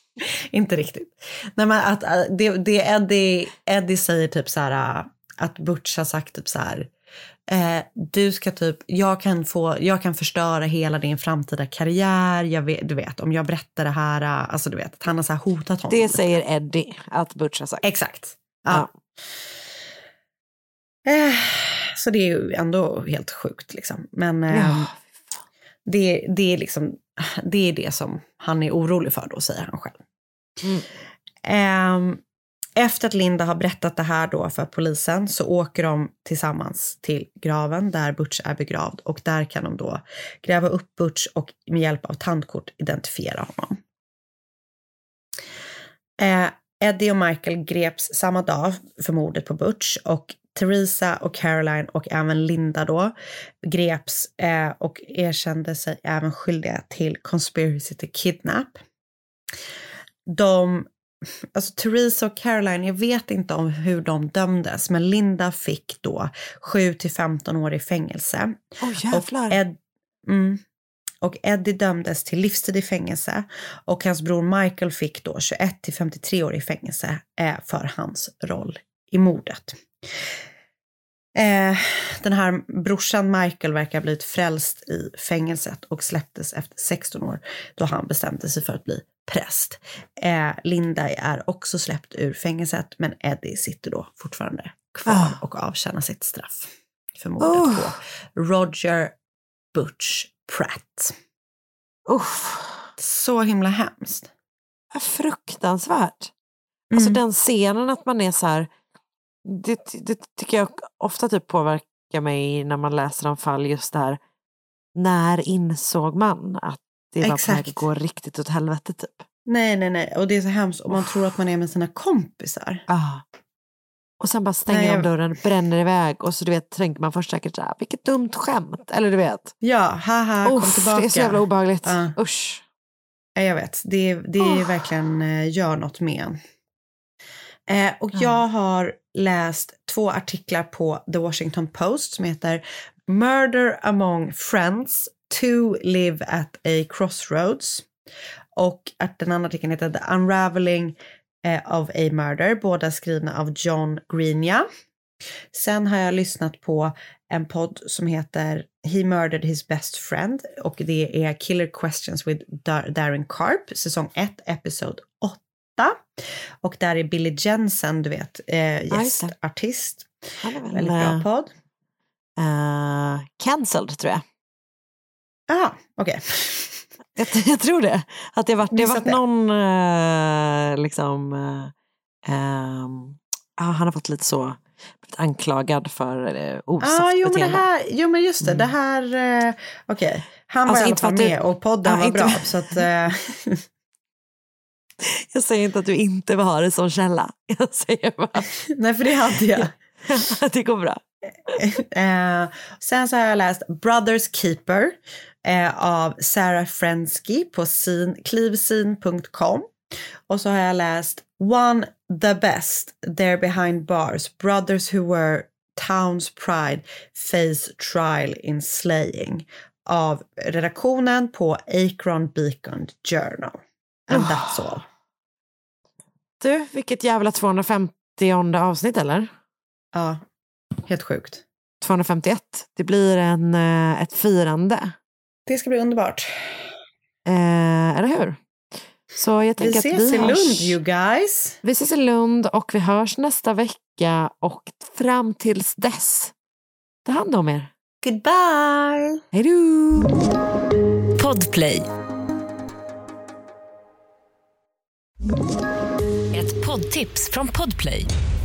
inte riktigt. Nej, men att, eh, det, det Eddie, Eddie säger typ så här eh, att Butch har sagt typ så här eh, du ska typ, jag kan, få, jag kan förstöra hela din framtida karriär, jag vet, du vet om jag berättar det här, eh, alltså du vet att han har så här hotat honom. Det säger Eddie att Butch har sagt. Exakt. Ja. Eh, så det är ju ändå helt sjukt liksom. Men eh, Ja, det, det, är liksom, det är det som han är orolig för då, säger han själv. Mm. Efter att Linda har berättat det här då för polisen så åker de tillsammans till graven där Butch är begravd och där kan de då gräva upp Butch och med hjälp av tandkort identifiera honom. Eh, Eddie och Michael greps samma dag för mordet på Butch och Theresa och Caroline och även Linda då greps eh, och erkände sig även skyldiga till conspiracy to kidnap. De, alltså Theresa och Caroline, jag vet inte om hur de dömdes, men Linda fick då 7 till 15 år i fängelse. Jävlar. Och, Ed, mm, och Eddie dömdes till livstid i fängelse och hans bror Michael fick då 21 till 53 år i fängelse eh, för hans roll i mordet. Eh, den här brorsan Michael verkar ha blivit frälst i fängelset och släpptes efter 16 år då han bestämde sig för att bli präst. Eh, Linda är också släppt ur fängelset men Eddie sitter då fortfarande kvar Ah. och avtjänar sitt straff för mordet Oh. på Roger Butch Pratt. Uff, Så himla hemskt. fruktansvärt. Alltså Mm. den scenen att man är så här, det, det tycker jag ofta typ påverkar mig när man läser om fall just det här. När insåg man att det är bara på Exakt. att gå riktigt åt helvete typ. Nej, nej, nej. Och det är så hemskt. Och man tror att man är med sina kompisar. Ah. Och sen bara stänger Nej, de dörren, bränner iväg och så du vet tänker man först säkert så här, vilket dumt skämt. Eller du vet. Ja, haha, kom Uff, tillbaka. det är så jävla obehagligt. Ja. Usch. Ja, jag vet. Det, det Oh. verkligen eh, gör något med en. Eh, och jag har läst två artiklar på The Washington Post som heter Murder among friends, two live at a crossroads. Och att den andra artikeln heter The Unraveling eh, of a Murder, båda skrivna av John Greenya. Sen har jag lyssnat på en podd som heter He Murdered His Best Friend och det är Killer Questions with Dar- Darren Karp, säsong 1, episod 8. Och där är Billy Jensen, du vet, eh, gästartist. Väldigt bra eh, podd. eh, cancelled tror jag. Jaha, okej. jag. Jag tror det. Att det har varit, det har varit någon, eh, liksom, eh, ah, han har fått lite så, blivit anklagad för uh, osagt Ah, jo, men det beteende. här, jo men just det, det här, eh, okej. Han var Alltså, i alla fall att du- med och podden Ja, var inte- bra. Så att, eh, Jag säger inte att du inte ha det som källa. Jag säger bara nej för det hade jag. det går bra. Eh, sen så har jag läst Brothers Keeper eh, av Sarah Frensky på sin, klivsin.com. Och så har jag läst One the Best, They're Behind Bars, Brothers Who Were Town's Pride Face Trial in Slaying av redaktionen på Akron Beacon Journal. And that's all. Du, vilket jävla 250 avsnitt eller? Ja, helt sjukt. 251. Det blir en, eh, ett firande. Det ska bli underbart. Eh, eller hur? Så jag Vi ses att vi i hörs. Lund you guys. Vi ses i Lund och vi hörs nästa vecka och fram tills dess, ta hand om er. Goodbye! Hej då! Podplay. Ett poddtips från Podplay.